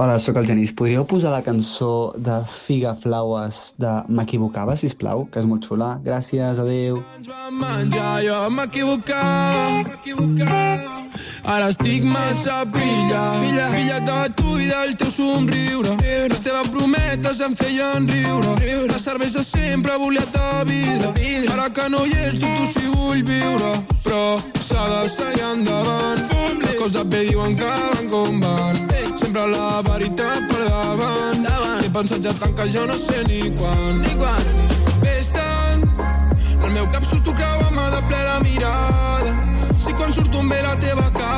Hola, sóc el Genís. Podríeu posar la cançó de Figa Flowers de M'equivocava, si plau, que és molt xula. Gràcies, adeu. jo m'equivocava. Ara estic massa pilla, pilla, pilla de tu i del teu somriure. Les teves prometes em feien riure. La cervesa sempre volia de vidre. Ara que no hi ets, tu sí vull viure. Però de seguir endavant. Les coses bé diuen que van com van. Sempre la veritat per davant. He pensat ja tant que jo no sé ni quan. Ni quan. Ves tant, el meu cap surto creu-me de ple la mirada. Si quan surto em ve la teva cara,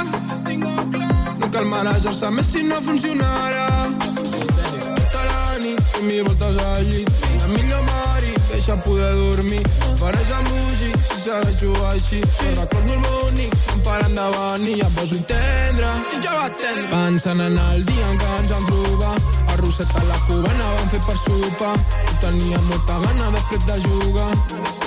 no cal marejar-se més si no funcionarà. Tota la nit, fent mil voltes al llit. La millor mari, deixa poder dormir. Faràs embogir, si segueixo així. Són records molt bonics, em para endavant i ja poso tendre. I jo va tendre. Pensant en el dia en què ens vam trobar. Arrosset a la cubana vam fer per sopar. Tenia molta gana després de jugar.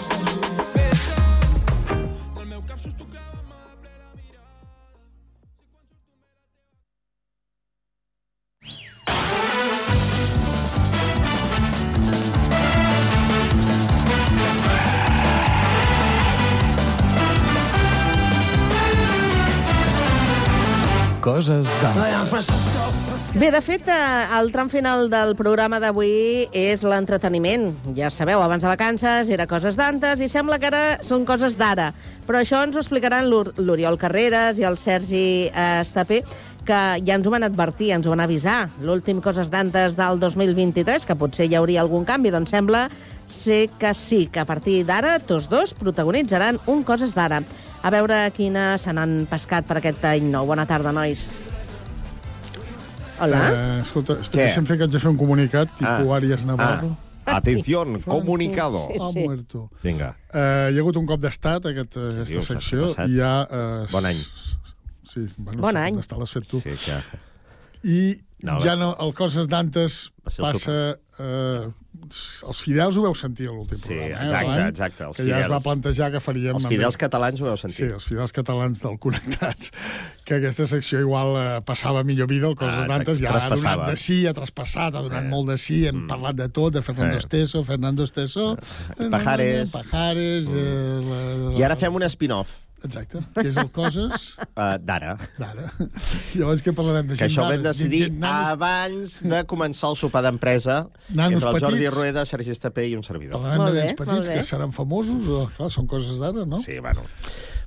Bé, de fet, eh, el tram final del programa d'avui és l'entreteniment. Ja sabeu, abans de vacances era coses d'antes i sembla que ara són coses d'ara. Però això ens ho explicaran l'Or- l'Oriol Carreras i el Sergi eh, Estapé, que ja ens ho van advertir, ens ho van avisar. L'últim Coses d'antes del 2023, que potser hi hauria algun canvi, doncs sembla ser que sí, que a partir d'ara tots dos protagonitzaran un Coses d'ara. A veure quines se n'han pescat per aquest any nou. Bona tarda, nois. Hola. Eh, escolta, deixa'm fer que haig de fer un comunicat, tipus Ah. Arias Navarro. Ah. Atención, comunicado. Ha muerto. Vinga. Eh, hi ha hagut un cop d'estat, aquest, eh, aquesta dius? secció, i hi ha... Eh, Bon any. Sí, bueno, Bon sí, any. D'estat l'has fet tu. Sí, que... I No, ja no, el Coses d'antes passa... Eh, els fidels ho veu sentir a l'últim Sí, programa. Eh, exacte, l'any, exacte, els que ja es va fidels. plantejar que faríem... Els amb fidels ell. catalans ho heu sentit. Sí, els fidels catalans del Connectats, que aquesta secció igual eh, passava millor vida, el Coses Ah, d'antes ja ha donat de sí, ha traspassat, ha donat molt de sí, hem parlat de tot, de Fernando Eh. Esteso, Fernando Esteso... Pajares. Pajares... Eh, la, la, I ara fem un spin-off Exacte, que és el Coses uh, d'ara. d'ara. Llavors que parlarem de Que gent això ho vam decidir gent- nanos- abans de començar el sopar d'empresa Nanos entre el Jordi petits. Rueda, Sergi Estapé i un servidor. Parlarem de nens petits que seran famosos, o, clar, són coses d'ara, no? Sí, bueno.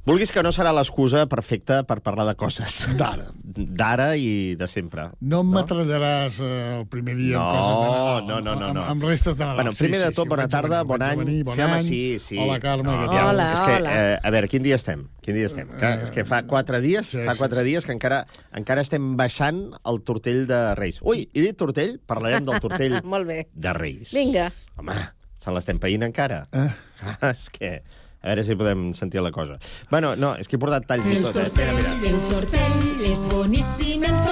Vulguis que no serà l'excusa perfecta per parlar de coses. D'ara. D'ara i de sempre. No em metrallarààs eh, el primer dia amb No, coses de Nadal. no, no, no, Amb, no. amb restes de Nadal. Bueno, primer de tot, bona vaig a tarda, bon any. venir, bon sí, home, any. sí, sí. Hola, Carme. No, tal? hola, és que, hola. eh, a veure, quin dia estem? Quin dia estem? Que, és que fa quatre dies, sí, fa sí, quatre dies que encara, encara estem baixant el tortell de Reis. Ui, he dit tortell? Parlarem del tortell Molt bé. de Reis. Vinga. Home, se l'estem païnt encara. Eh? Ah, és que... A veure si podem sentir la cosa. Bueno, no, és que he portat talls i tot. Eh? Mira, mira. el tortell, és boníssim el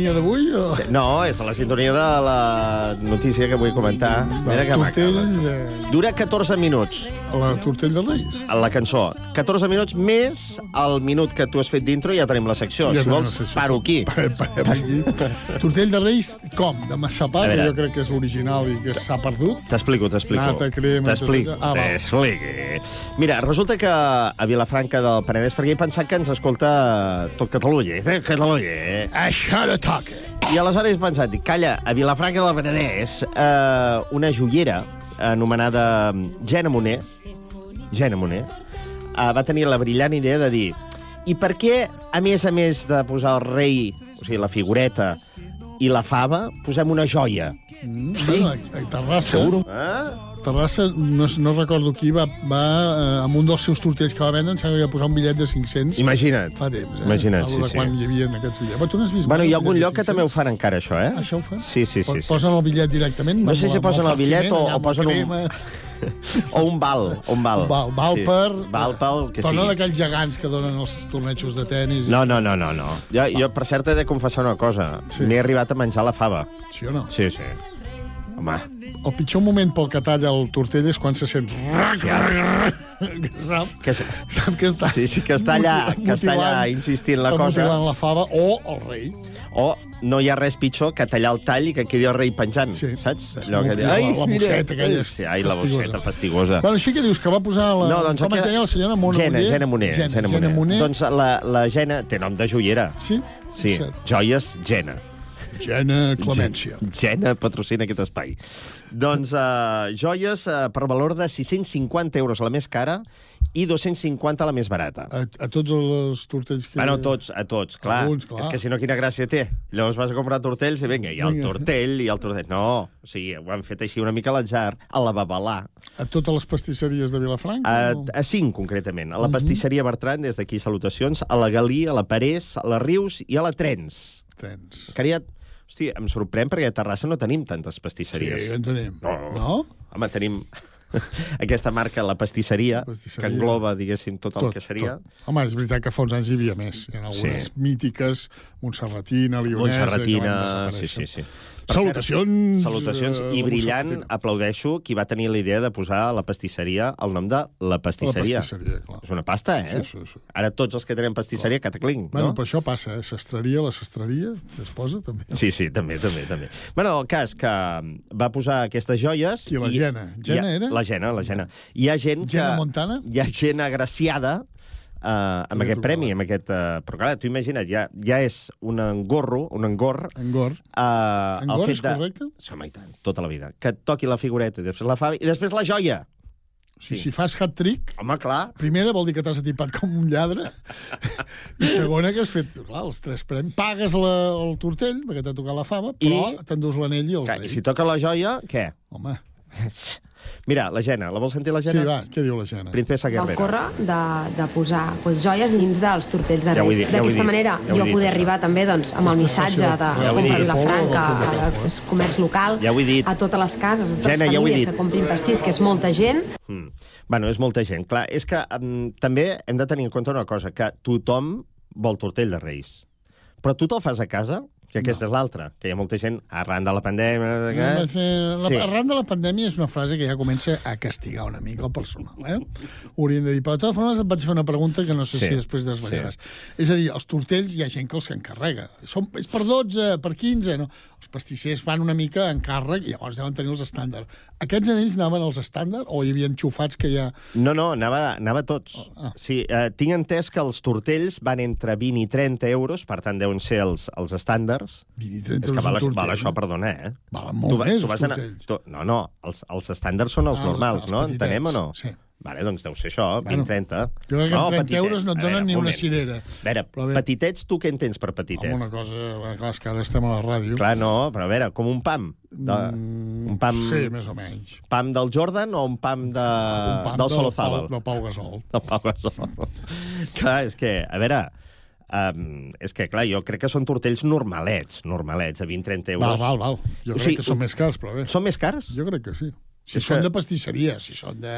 sintonia d'avui? O... No, és la sintonia de la notícia que vull comentar. Mira que maca. tortell, Dura 14 minuts. la tortell de. A la cançó. 14 minuts més el minut que tu has fet d'intro i ja tenim la secció. Ja si vols, secció. paro aquí. Parem, parem aquí. Tortell de Reis, com? De massapà, que jo crec que és l'original i que s'ha perdut. T'explico, t'explico. Nata, crema, T'explico. tot. Ah. Mira, resulta que a Vilafranca del Penedès, perquè he pensat que ens escolta tot Catalunya, eh? Catalunya, eh? Això no toca. I aleshores he pensat, calla, a Vilafranca del Penedès, eh, una joiera anomenada Gena Moner, Gena Moner, eh, va tenir la brillant idea de dir i per què, a més a més de posar el rei, o sigui, la figureta, i la fava, posem una joia? Mm, sí. Bueno, a, a Terrassa... Seguro. Eh? Terrassa, no, no recordo qui, va, va eh, amb un dels seus tortells que va vendre, em sembla que va posar un bitllet de 500. Imagina't. Fa temps, eh? Imagina't, Algo sí, sí. quan hi havia aquests bitllets. Però tu n'has vist Bueno, mai, hi ha algun lloc que 500? també ho fan encara, això, eh? Això ho fan? Sí, sí, sí. sí. Posen el bitllet directament? No sé si posen el bitllet o, o posen un... o un val, o un val. Val, val Sí. per... Val pel que Però sigui. no d'aquells gegants que donen els tornejos de tennis. No, no, no, no, no. Jo, jo, per cert, he de confessar una cosa. Sí. M'he arribat a menjar la fava. Sí o no? Sí, sí. Home, El pitjor moment pel que talla el tortell és quan se sent... Sí, que sap, que, sap que està... sí, sí, que està allà, que està allà insistint la està cosa. mutilant la fava o el rei. O no hi ha res pitjor que tallar el tall i que quedi el rei penjant, sí. saps? La- la bosseta aquella Sí, ai, la bosseta fastigosa. Bueno, així que dius que va posar la... No, doncs com es deia la senyora Mona Gena, Moner? Gena Moner. Gena, Gena Gena Moner. Doncs la, la Gena té nom de joiera. Sí? Sí, joies Gena. Gena Clemència. Gena patrocina aquest espai. Doncs uh, joies uh, per valor de 650 euros, la més cara, i 250 la més barata. A, a tots els tortells que... Bueno, tots, a tots, clar. Alguns, clar. És que si no, quina gràcia té? Llavors vas a comprar tortells i vinga, i el Vinga. tortell, i el tortell... No, o sigui, ho han fet així una mica a l'atzar, a la babalà. A totes les pastisseries de Vilafranca? A, o- a cinc, concretament. A la Mhm. pastisseria Bertran, des d'aquí salutacions, a la Galí, a la Parés, a la Rius i a la Trens. Trens. Ja... Hosti, em sorprèn perquè a Terrassa no tenim tantes pastisseries. Sí, en tenim. No? No? Home, tenim aquesta marca, la pastisseria, pastisseria. que engloba, diguéssim, tot, el que seria. Tot. Home, és veritat que fa uns anys hi havia més. Hi ha algunes Sí. mítiques, Montserratina, Lionesa... Montserratina, sí, sí, sí. Per Salutacions... cert, Salutacions. eh, I a brillant, Montserratina. aplaudeixo qui va tenir la idea de posar a la pastisseria el nom de la pastisseria. La pastisseria, clar. És una pasta, eh? Sí, sí, sí. Ara tots els que tenen pastisseria, cataclinc, Bueno, no? però això passa, eh? Sastreria, la sastreria, es posa també. Sí, sí, també, també, també. Bueno, el cas que va posar aquestes joies... Qui, la i-? Jena hi ha, era? La Jena, la Jena. Hi ha gent que... Jena Montana? Hi ha gent agraciada uh, amb aquest premi, amb aquest... Uh, però clar, tu imagina't, ja, ja és un engorro, un engor... Engor. Uh, Engor és de... correcte? Sí, home, i tant, tota la vida. Que et toqui la figureta, i després la fa, i després la joia. Sí. Si fas hat-trick... Home, clar. Primera vol dir que t'has atipat com un lladre. I segona que has fet, clar, els tres premis. Pagues la, el tortell, perquè t'ha tocat la fava, però I- t'endús l'anell i el Clar, rei. I si toca la joia, què? Home. Mira, la Jena, la vols sentir la Sí, Jena? va, què diu la Jena? Princesa Vam Guerrera. córrer de, de posar pues, joies dins dels tortells de Ja Reis. ja D'aquesta dit, manera, ja jo dit, poder això. arribar també doncs, amb el missatge de Ja ho he compra dit. Vilafranca, Polo, a, a, a comerç local, Ja ho he dit. a totes les cases, a totes Gena, les ja ho he famílies dit. que comprin pastís, que és molta gent. Mm. Bueno, és molta gent. Clar, és que um, també hem de tenir en compte una cosa, que tothom vol tortell de Reis. Però tu te'l fas a casa? Que aquesta és l'altra, que hi ha molta gent, arran de la pandèmia... No, Que... La, Sí. Arran de la pandèmia és una frase que ja comença a castigar una mica el personal. Eh? Haurien de dir, però de totes formes et vaig fer una pregunta que no sé Sí, si després desvetllaràs. És a dir, els tortells hi ha gent que els encarrega. Són, és per 12, per 15, no? Els pastissers van una mica en càrrec i llavors deuen tenir els estàndards. Aquests anells anaven als estàndards o hi havia enxufats que ja... No, no, anava, anava tots. Ah. Sí, eh, tinc entès que els tortells van entre 20 i 30 euros, per tant deuen ser els, els estàndards. 20 i 30 És que euros val, tortell. val això, perdona, eh? Valen molt més, els anar- tortells. tu, no, no, els, els estàndards són els Ah, els- normals, els no? petitets, Entenem o no? sí. Vale, doncs deu ser això, Bueno, 20-30. jo crec que amb 30 euros no et A veure, donen ni un una cirera. A veure, Però bé. petitets, tu què entens per petitet? Home, una cosa... bueno, Clar, és que ara estem a la ràdio. Clar, no, però a veure, com un pam. De, un pam... Mm, Sí, més o menys. Pam del Jordan o un pam, de, Un pam del del Solozábal? Pau- del Pau Gasol. Del Pau Gasol. clar, és que, a veure, um, és que, clar, jo crec que són tortells normalets, normalets, a 20-30 euros. Val, val, val. Jo O crec sigui, que són més cars, però bé. Són més cars? Jo crec que sí. Si És són que- de pastisseria, si són de...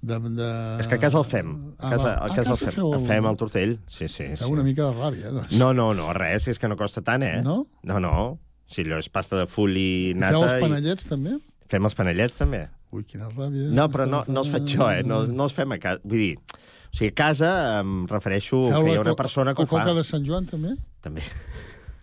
de, de... És que a casa el fem. A Ah, casa, va. a A casa el casa fem. feu el- Fem el tortell. Sí, sí. Feu sí. una mica de ràbia, doncs. No, no, no, res, és que no costa tant, eh? No? No, no. Si allò és pasta de full i I nata... Feu els i- panellets, també? Fem els panellets, també. Ui, quina ràbia. No, però no, no els faig jo, eh? No, no els fem a casa. Vull dir, o sigui, a casa em refereixo Feu que hi ha una persona que ho fa. coca de Sant Joan, també? També.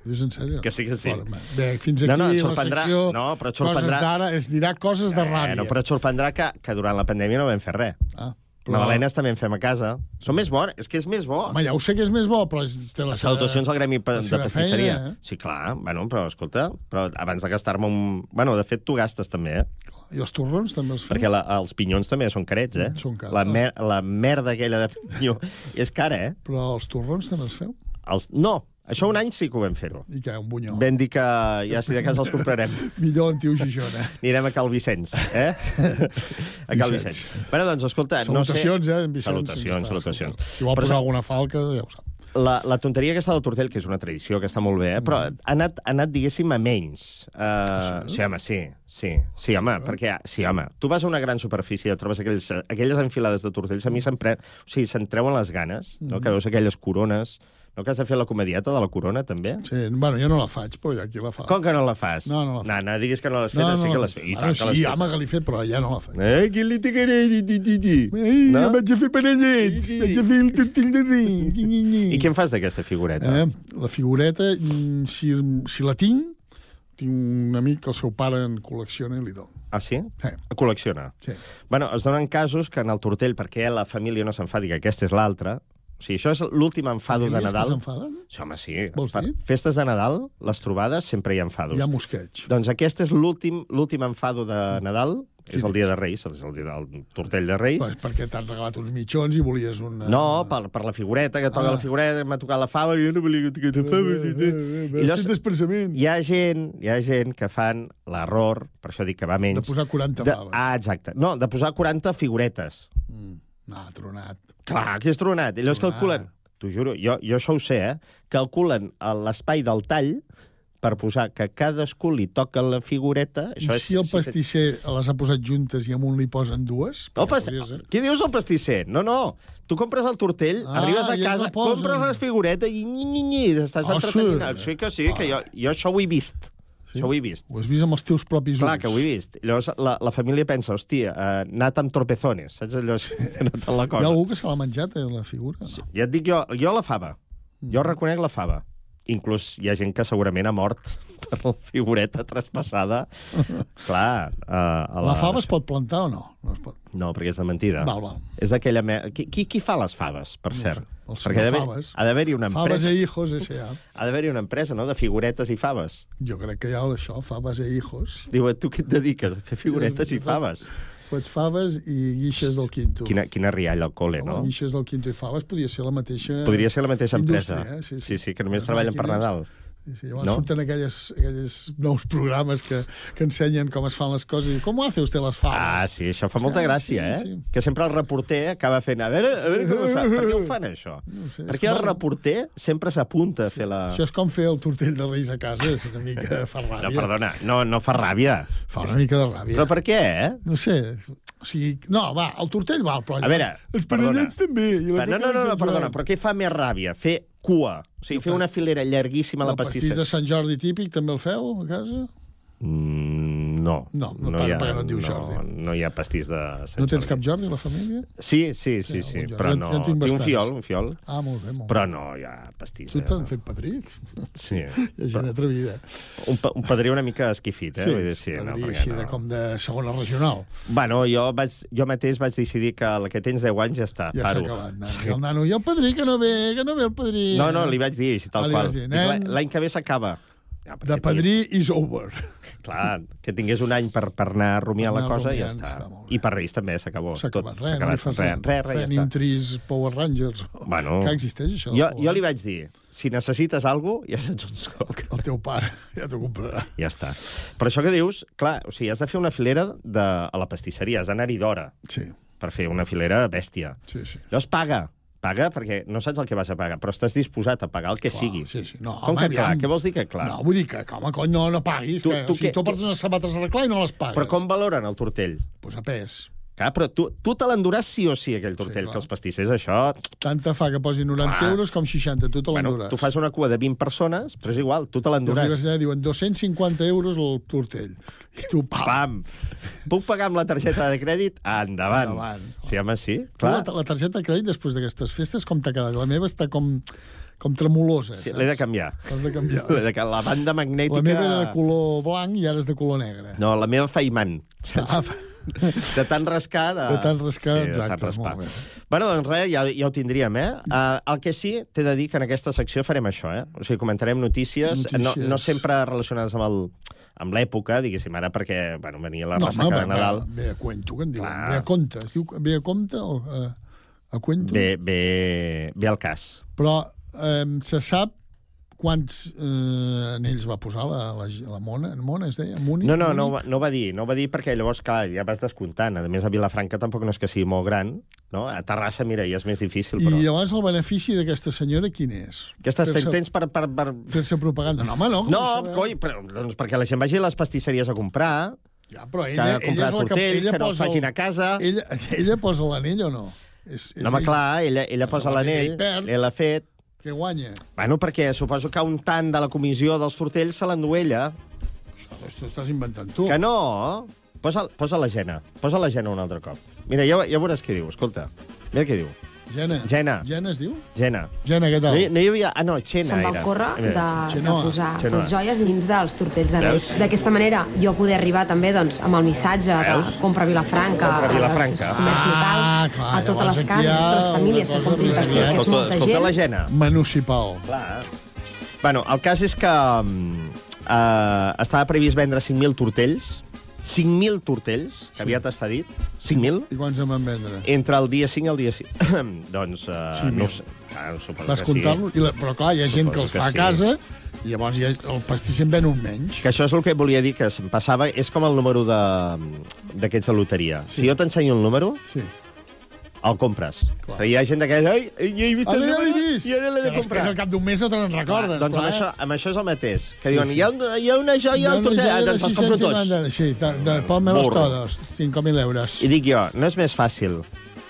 Ho dius en sèrio? Que sí, que sí. Vale, bé, fins aquí No, no, la secció no, però et sorprendrà- Coses d'ara, es dirà coses de ràbia. Eh, no, però et sorprendrà que, que durant la pandèmia no vam fer res. Ah, Però... Magdalenes també en fem a casa. Són més bons, és que és més bo. Home, ja ho sé que és més bo, però té la Les salutacions al Gremi de Pastisseria. feina, eh? Sí, clar, bueno, però escolta, però abans de gastar-me un... Bueno, de fet, tu gastes també, eh? I els torrons també els feu? Perquè la, els pinyons també són carets, eh? Són cars. La, mer la merda aquella de pinyó és cara, eh? Però els torrons també els feu? Els... No, això un any sí que ho vam fer-ho. I què, un bunyol? Vam dir que ja si de casa els comprarem. Millor en Tiu Gijona. Anirem a Cal Vicenç, eh? a Cal Vicenç. Bueno, doncs, escolta, Salutacions, no sé... eh, en Vicenç. Salutacions, salutacions. Si vol Però posar sa- alguna falca, ja ho sap. La, la tonteria aquesta del tortell, que és una tradició que està molt bé, eh? però Mm. ha anat, ha anat diguéssim, a menys. Uh, sí, home, sí. Sí, sí, home, perquè... Sí, home. Tu vas a una gran superfície i trobes aquells, aquelles enfilades de tortells, a mi se'm, pre... o sigui, se'n treuen les ganes, no? Mhm. que veus aquelles corones... No que has de fer la comedieta de la corona, també? Sí, bueno, jo no la faig, però qui la fa. Com que no la fas? No, no la faig. No, no, diguis que no l'has fet, sí que l'has fet. I Bueno, tant que l'has sí, home, que l'he fet, però ja no la faig. Eh, qui li t'agrada, di, di, di, di. Ei, No? vaig a fer panellets, vaig a fer el tortell de rei. I què en fas d'aquesta figureta? Eh, la figureta, mm, si, si la tinc, tinc un amic que el seu pare en col·lecciona i li dono. Ah, sí? Sí. Col·lecciona. Sí. Bueno, es donen casos que en el tortell, perquè la família no s'enfadi que aquesta és l'altra, o sigui, això és l'últim enfado de que Nadal. s'enfaden? Sí, home, sí. Vols Per dir? festes de Nadal, les trobades, sempre hi ha enfados. Hi ha mosqueig. Doncs aquest és l'últim l'últim enfado de Nadal és el dia de Reis, és el dia del tortell de Reis. Pues perquè t'has regalat uns mitjons i volies un... No, per, per la figureta, que toca Ah. la figureta, m'ha tocat la fava, i jo no volia que toqués la fava. i llavors, hi ha gent, hi ha gent que fan l'error, per això dic que va menys... De posar 40 de, faves. Ah, exacte. No, de posar 40 figuretes. Ah, tronat. Clar, que és tronat. I llavors calculen, t'ho juro, jo, jo això ho sé, eh? Calculen el- l'espai del tall per posar que cadascú li toca la figureta. I si el pastisser les ha posat juntes i amb un li posen dues? No, past... Què dius el pastisser? No, no. Tu compres el tortell, Ah, arribes a casa, la compres les figuretes i nyi, nyi, nyi, estàs Ah, entretenint. sí? Sí que sí, que jo, jo això ho he vist. Sí? Això ho he vist. Ho has vist amb els teus propis Clar ulls. que ho he vist. Llavors la, la família pensa, hòstia, uh, nat amb tropezones, saps allò? te la Hi cosa. ha algú que se l'ha menjat, eh, la figura? No. Ja et dic jo, jo la fava. Jo Mm. reconec la fava. Inclús hi ha gent que segurament ha mort per la figureta traspassada. Clar. Uh, a La fava es pot plantar o no? No es pot. No, perquè és de mentida. Val, val. És d'aquella... Me... Qui, qui, qui fa les faves, per No cert? sé. El perquè ha d'haver- Faves. ha d'haver-hi una Faves empresa... e hijos, S.A. Ha d'haver-hi una empresa, no?, de figuretes i faves. Jo crec que hi ha això, faves e hijos. Diu, tu què et dediques? A fer figuretes i faves. Faig faves i guixes del quinto. Quina, quina rialla al col·le, no? Guixes del quinto i faves podria ser la mateixa... Podria ser la mateixa empresa. Eh? Sí, sí, sí, que només treballen per. Nadal. Sí, sí. Llavors No? surten aquelles, aquelles nous programes que, que ensenyen com es fan les coses i com hace usted les faves? Ah, sí, això fa molta Sí, gràcia, eh? sí. Que sempre el reporter acaba fent... A veure, a veure com ho fa. Per què ho fan, això? No sé, Perquè el com- reporter sempre s'apunta a fer la... Això és com fer el tortell de Reis a casa, és una mica fa ràbia. No, perdona, no, no fa ràbia. Fa una mica de ràbia. Però per què, eh? No sé, o sigui, no, va, el tortell va, però... A veure, els perdona. panellets també. I la No, no, no, no, perdona, però què fa més ràbia? Fer cua. O sigui, fer una filera llarguíssima a la El pastís de Sant Jordi típic també el feu a casa? Mm, no. No, no, no, hi ha, perquè no et diu no, Jordi. no hi ha pastís de Sant No tens Jordi. cap Jordi a la família? Sí, sí, sí, Sí, sí, però no... jo en tinc tinc un fiol, un fiol. Ah, molt bé, molt Però bé. no hi ha pastís. Tu eh, t'han no. fet padrí? Sí. Hi ha gent atrevida. Un, pa- un padrí una mica esquifit, eh? Sí, Vull dir, sí, padrí no, així no. de com de segona regional. Bueno, jo, vaig, jo mateix vaig decidir que el que tens 10 anys ja està, Ja s'ha paro. acabat. nano. I el nano, i el padrí, que no ve, que no ve el padrí. No, no, li vaig dir així, tal Ah, qual. vas dir, Dic, "L'any- nen, L'any que ve s'acaba. Ja, De padrí is over. Clar, que tingués un any per, per anar rumiant Per la anar cosa i ja rumiant, està. està I per Reis també s'acabó. S'ha acabat. Tot Res, no li fas res, res, res, ja Ni està. un tris Power Rangers. Bueno, Que existeix, això? Jo, jo li vaig dir, si necessites alguna cosa, ja saps on soc. El teu pare ja t'ho comprarà. Ja està. Però això que dius, clar, o sigui, has de fer una filera de, a la pastisseria, has d'anar-hi d'hora Sí, per fer una filera bèstia. sí, sí. Llavors paga, paga perquè no saps el que vas a pagar, però estàs disposat a pagar el que Clar, sigui. sí, sí. No, Com home, que clar? aviam. Què vols dir que clar? No, vull dir que, que home, cony, no, no paguis. Tu- que, tu o sigui, què- tu portes unes sabates a arreglar i no les pagues. Però com valoren el tortell? Pues a pes. Clar, però tu, tu te l'enduràs sí o sí, aquell tortell, clar. que els pastissers, això... Tant te fa que posin 90 Clar. euros com 60, tu te Bueno, l'enduràs. tu fas una cua de 20 persones, però és igual, tu te l'enduràs. allà diuen 250 euros el tortell. I tu, pam. Pam! Puc pagar amb la targeta de crèdit? Endavant. Endavant. Sí, home, sí, Tu, la, clar. la targeta de crèdit després d'aquestes festes com t'ha quedat? La meva està com, com tremolosa, Sí, saps? L'he de canviar. L'has de canviar. De ca- La banda magnètica... La meva era de color blanc i ara és de color negre. No, la meva fa imant. Ah, De tant rascar... De, De tant rascar, sí, exacte, raspar. molt bé. Bueno, doncs res, ja, ja ho tindríem, eh? Uh, el que sí, t'he de dir que en aquesta secció farem això, eh? O sigui, comentarem notícies, Notícies. No, no sempre relacionades amb el amb l'època, diguéssim, ara perquè bueno, venia la no, ressaca home, de Nadal. Ve, a cuento, que en diuen. Ve a compte. Es diu ve a compte o a, a cuento? Ve, ve, ve al cas. Però eh, se sap quants eh, anells va posar la, la, la Mona? Mona es deia? Múnich? No, no, no, ho Múnich? va- no va dir, no va dir perquè llavors, clar, ja vas descomptant. A més, a Vilafranca tampoc no és que sigui molt gran, no? A Terrassa, mira, ja és més difícil, I però... llavors el benefici d'aquesta senyora quin és? Què estàs fent? Tens per... per, per... Fer-se propaganda. No, home, no. No, eh? coi, però, doncs perquè la gent vagi a les pastisseries a comprar, Ja, però que ella, ha ella és la que, ella que no els facin a casa... Ella, ella posa l'anell o no? És, és No, home, clar, ella, ella posa l'anell, ell l'ha fet... que guanya. Bueno, perquè suposo que un tant de la comissió dels tortells se l'endú ella. Això t'ho estàs inventant tu. Que no! Posa, posa la Gena. Posa la Gena un altre cop. Mira, ja, ja veuràs què diu. Escolta, mira què diu. Gena. Gena. Gena es diu? Gena. Gena, què tal? No, hi- no hi havia... Ah, no, Xena Se'm va era. ocórrer de, de Xenoa. posar Xenoa. les joies dins dels tortells de Reis. Veus? D'aquesta manera jo poder arribar també doncs, amb el missatge de Veus? compra Vilafranca, Compra Vilafranca. al comerç local, Ah, clar, a totes llavors les aquí cases, hi ha a totes les famílies una que cosa comprin més pastís, que és Escolta, molta escolta gent. la Gena. Municipal. Clar. Bueno, el cas és que mm, eh, estava previst vendre 5.000 tortells, 5.000 tortells, que Sí. aviat està dit. 5.000? I quants en van vendre? Entre el dia 5 i el dia 6. doncs, uh, 5.000. no sé. Ah, Vas que sí. la- Però clar, hi ha gent que Suposo els que fa a sí. casa i llavors ja el pastisser en ven un menys. Que això és el que volia dir, que se'm passava... És com el número de- d'aquests de, loteria. Sí. Si jo t'ensenyo el número, sí. El compres. Però hi ha gent que... Ai, ja he vist el ja l'he número vist. i ara l'he de comprar. després, al cap d'un mes, no te n'en recordes. doncs amb clar. això, amb això és el mateix. Que Sí, diuen, sí. Hi, ha una, hi ha una joia al tortell, ah, doncs els compro tots. 650, Sí, de, de Pónmelos Burro. todos, 5.000 euros. I dic jo, no és més fàcil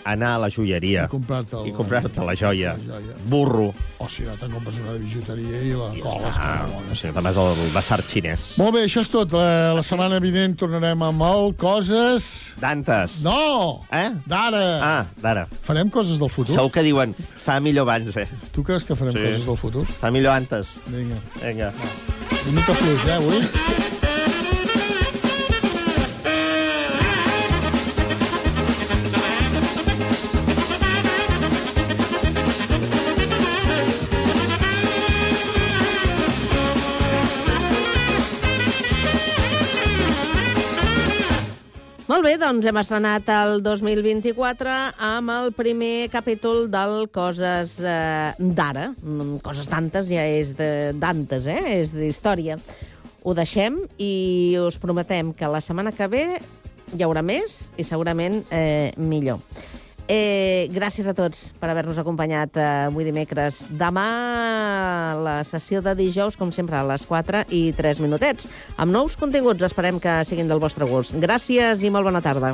anar a la joieria I comprar-te i comprar-te la joia. la joia. Burro. O si no, te'n compres una de bijuteria i la coles. Ah, com a o sigui, te'n vas al basar xinès. Molt bé, això és tot. La, la setmana vinent tornarem amb el Coses... Dantes. No! Eh? D'ara. Ah, d'ara. Farem coses del futur? Segur que diuen, estava millor abans, eh? Tu creus que farem Sí. coses del futur? Està millor antes. Vinga. Vinga. Una mica fluix, eh, avui? Bé, doncs hem estrenat el 2024 amb el primer capítol del Coses eh, d'ara. Mm, Coses d'antes ja és de d'antes, eh? És d'història. Ho deixem i us prometem que la setmana que ve hi haurà més i segurament eh, millor. Eh, gràcies a tots per haver-nos acompanyat eh, avui dimecres. Demà la sessió de dijous, com sempre, a les 4 i 3 minutets. Amb nous continguts, esperem que siguin del vostre gust. Gràcies i molt bona tarda.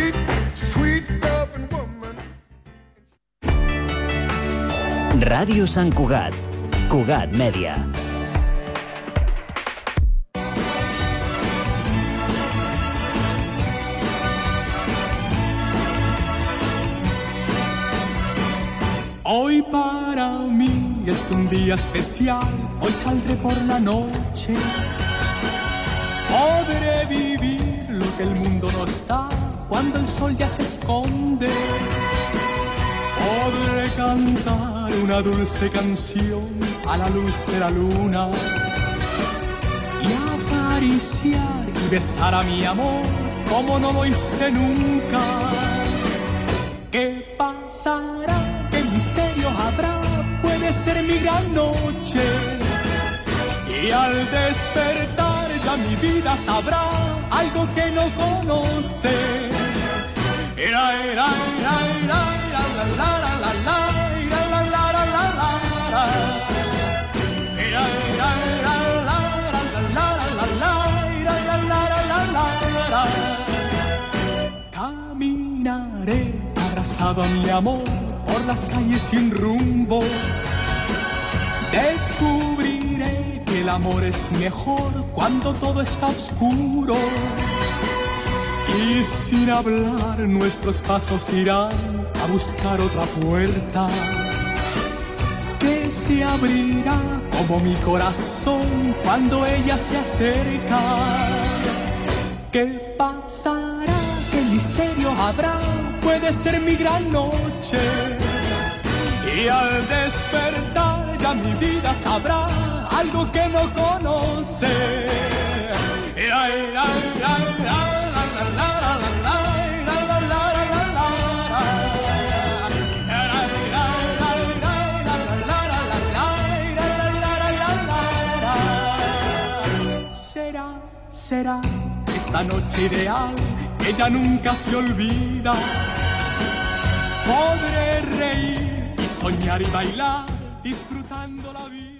Ràdio Sant Cugat. Cugat Mèdia. Hoy para mí es un día especial, hoy saldré por la noche. Podré vivir lo que el mundo no está cuando el sol ya se esconde. Podré cantar una dulce canción a la luz de la luna y acariciar y besar a mi amor como no lo hice nunca. ¿Qué pasará? ¿Qué misterio habrá? Puede ser mi gran noche. Y al despertar ya mi vida sabrá algo que no conoce. Era, era, era, era, la, la, la, la, la, Caminaré abrazado a mi amor por las calles sin rumbo. Descubriré que el amor es mejor cuando todo está oscuro. Y sin hablar nuestros pasos irán a buscar otra puerta se abrirá como mi corazón cuando ella se acerca. ¿Qué pasará? ¿Qué misterio habrá? Puede ser mi gran noche. Y al despertar ya mi vida sabrá algo que no conoce. La, la, la, será esta noche ideal que ya nunca se olvida. Podré reír y soñar y bailar disfrutando la vida.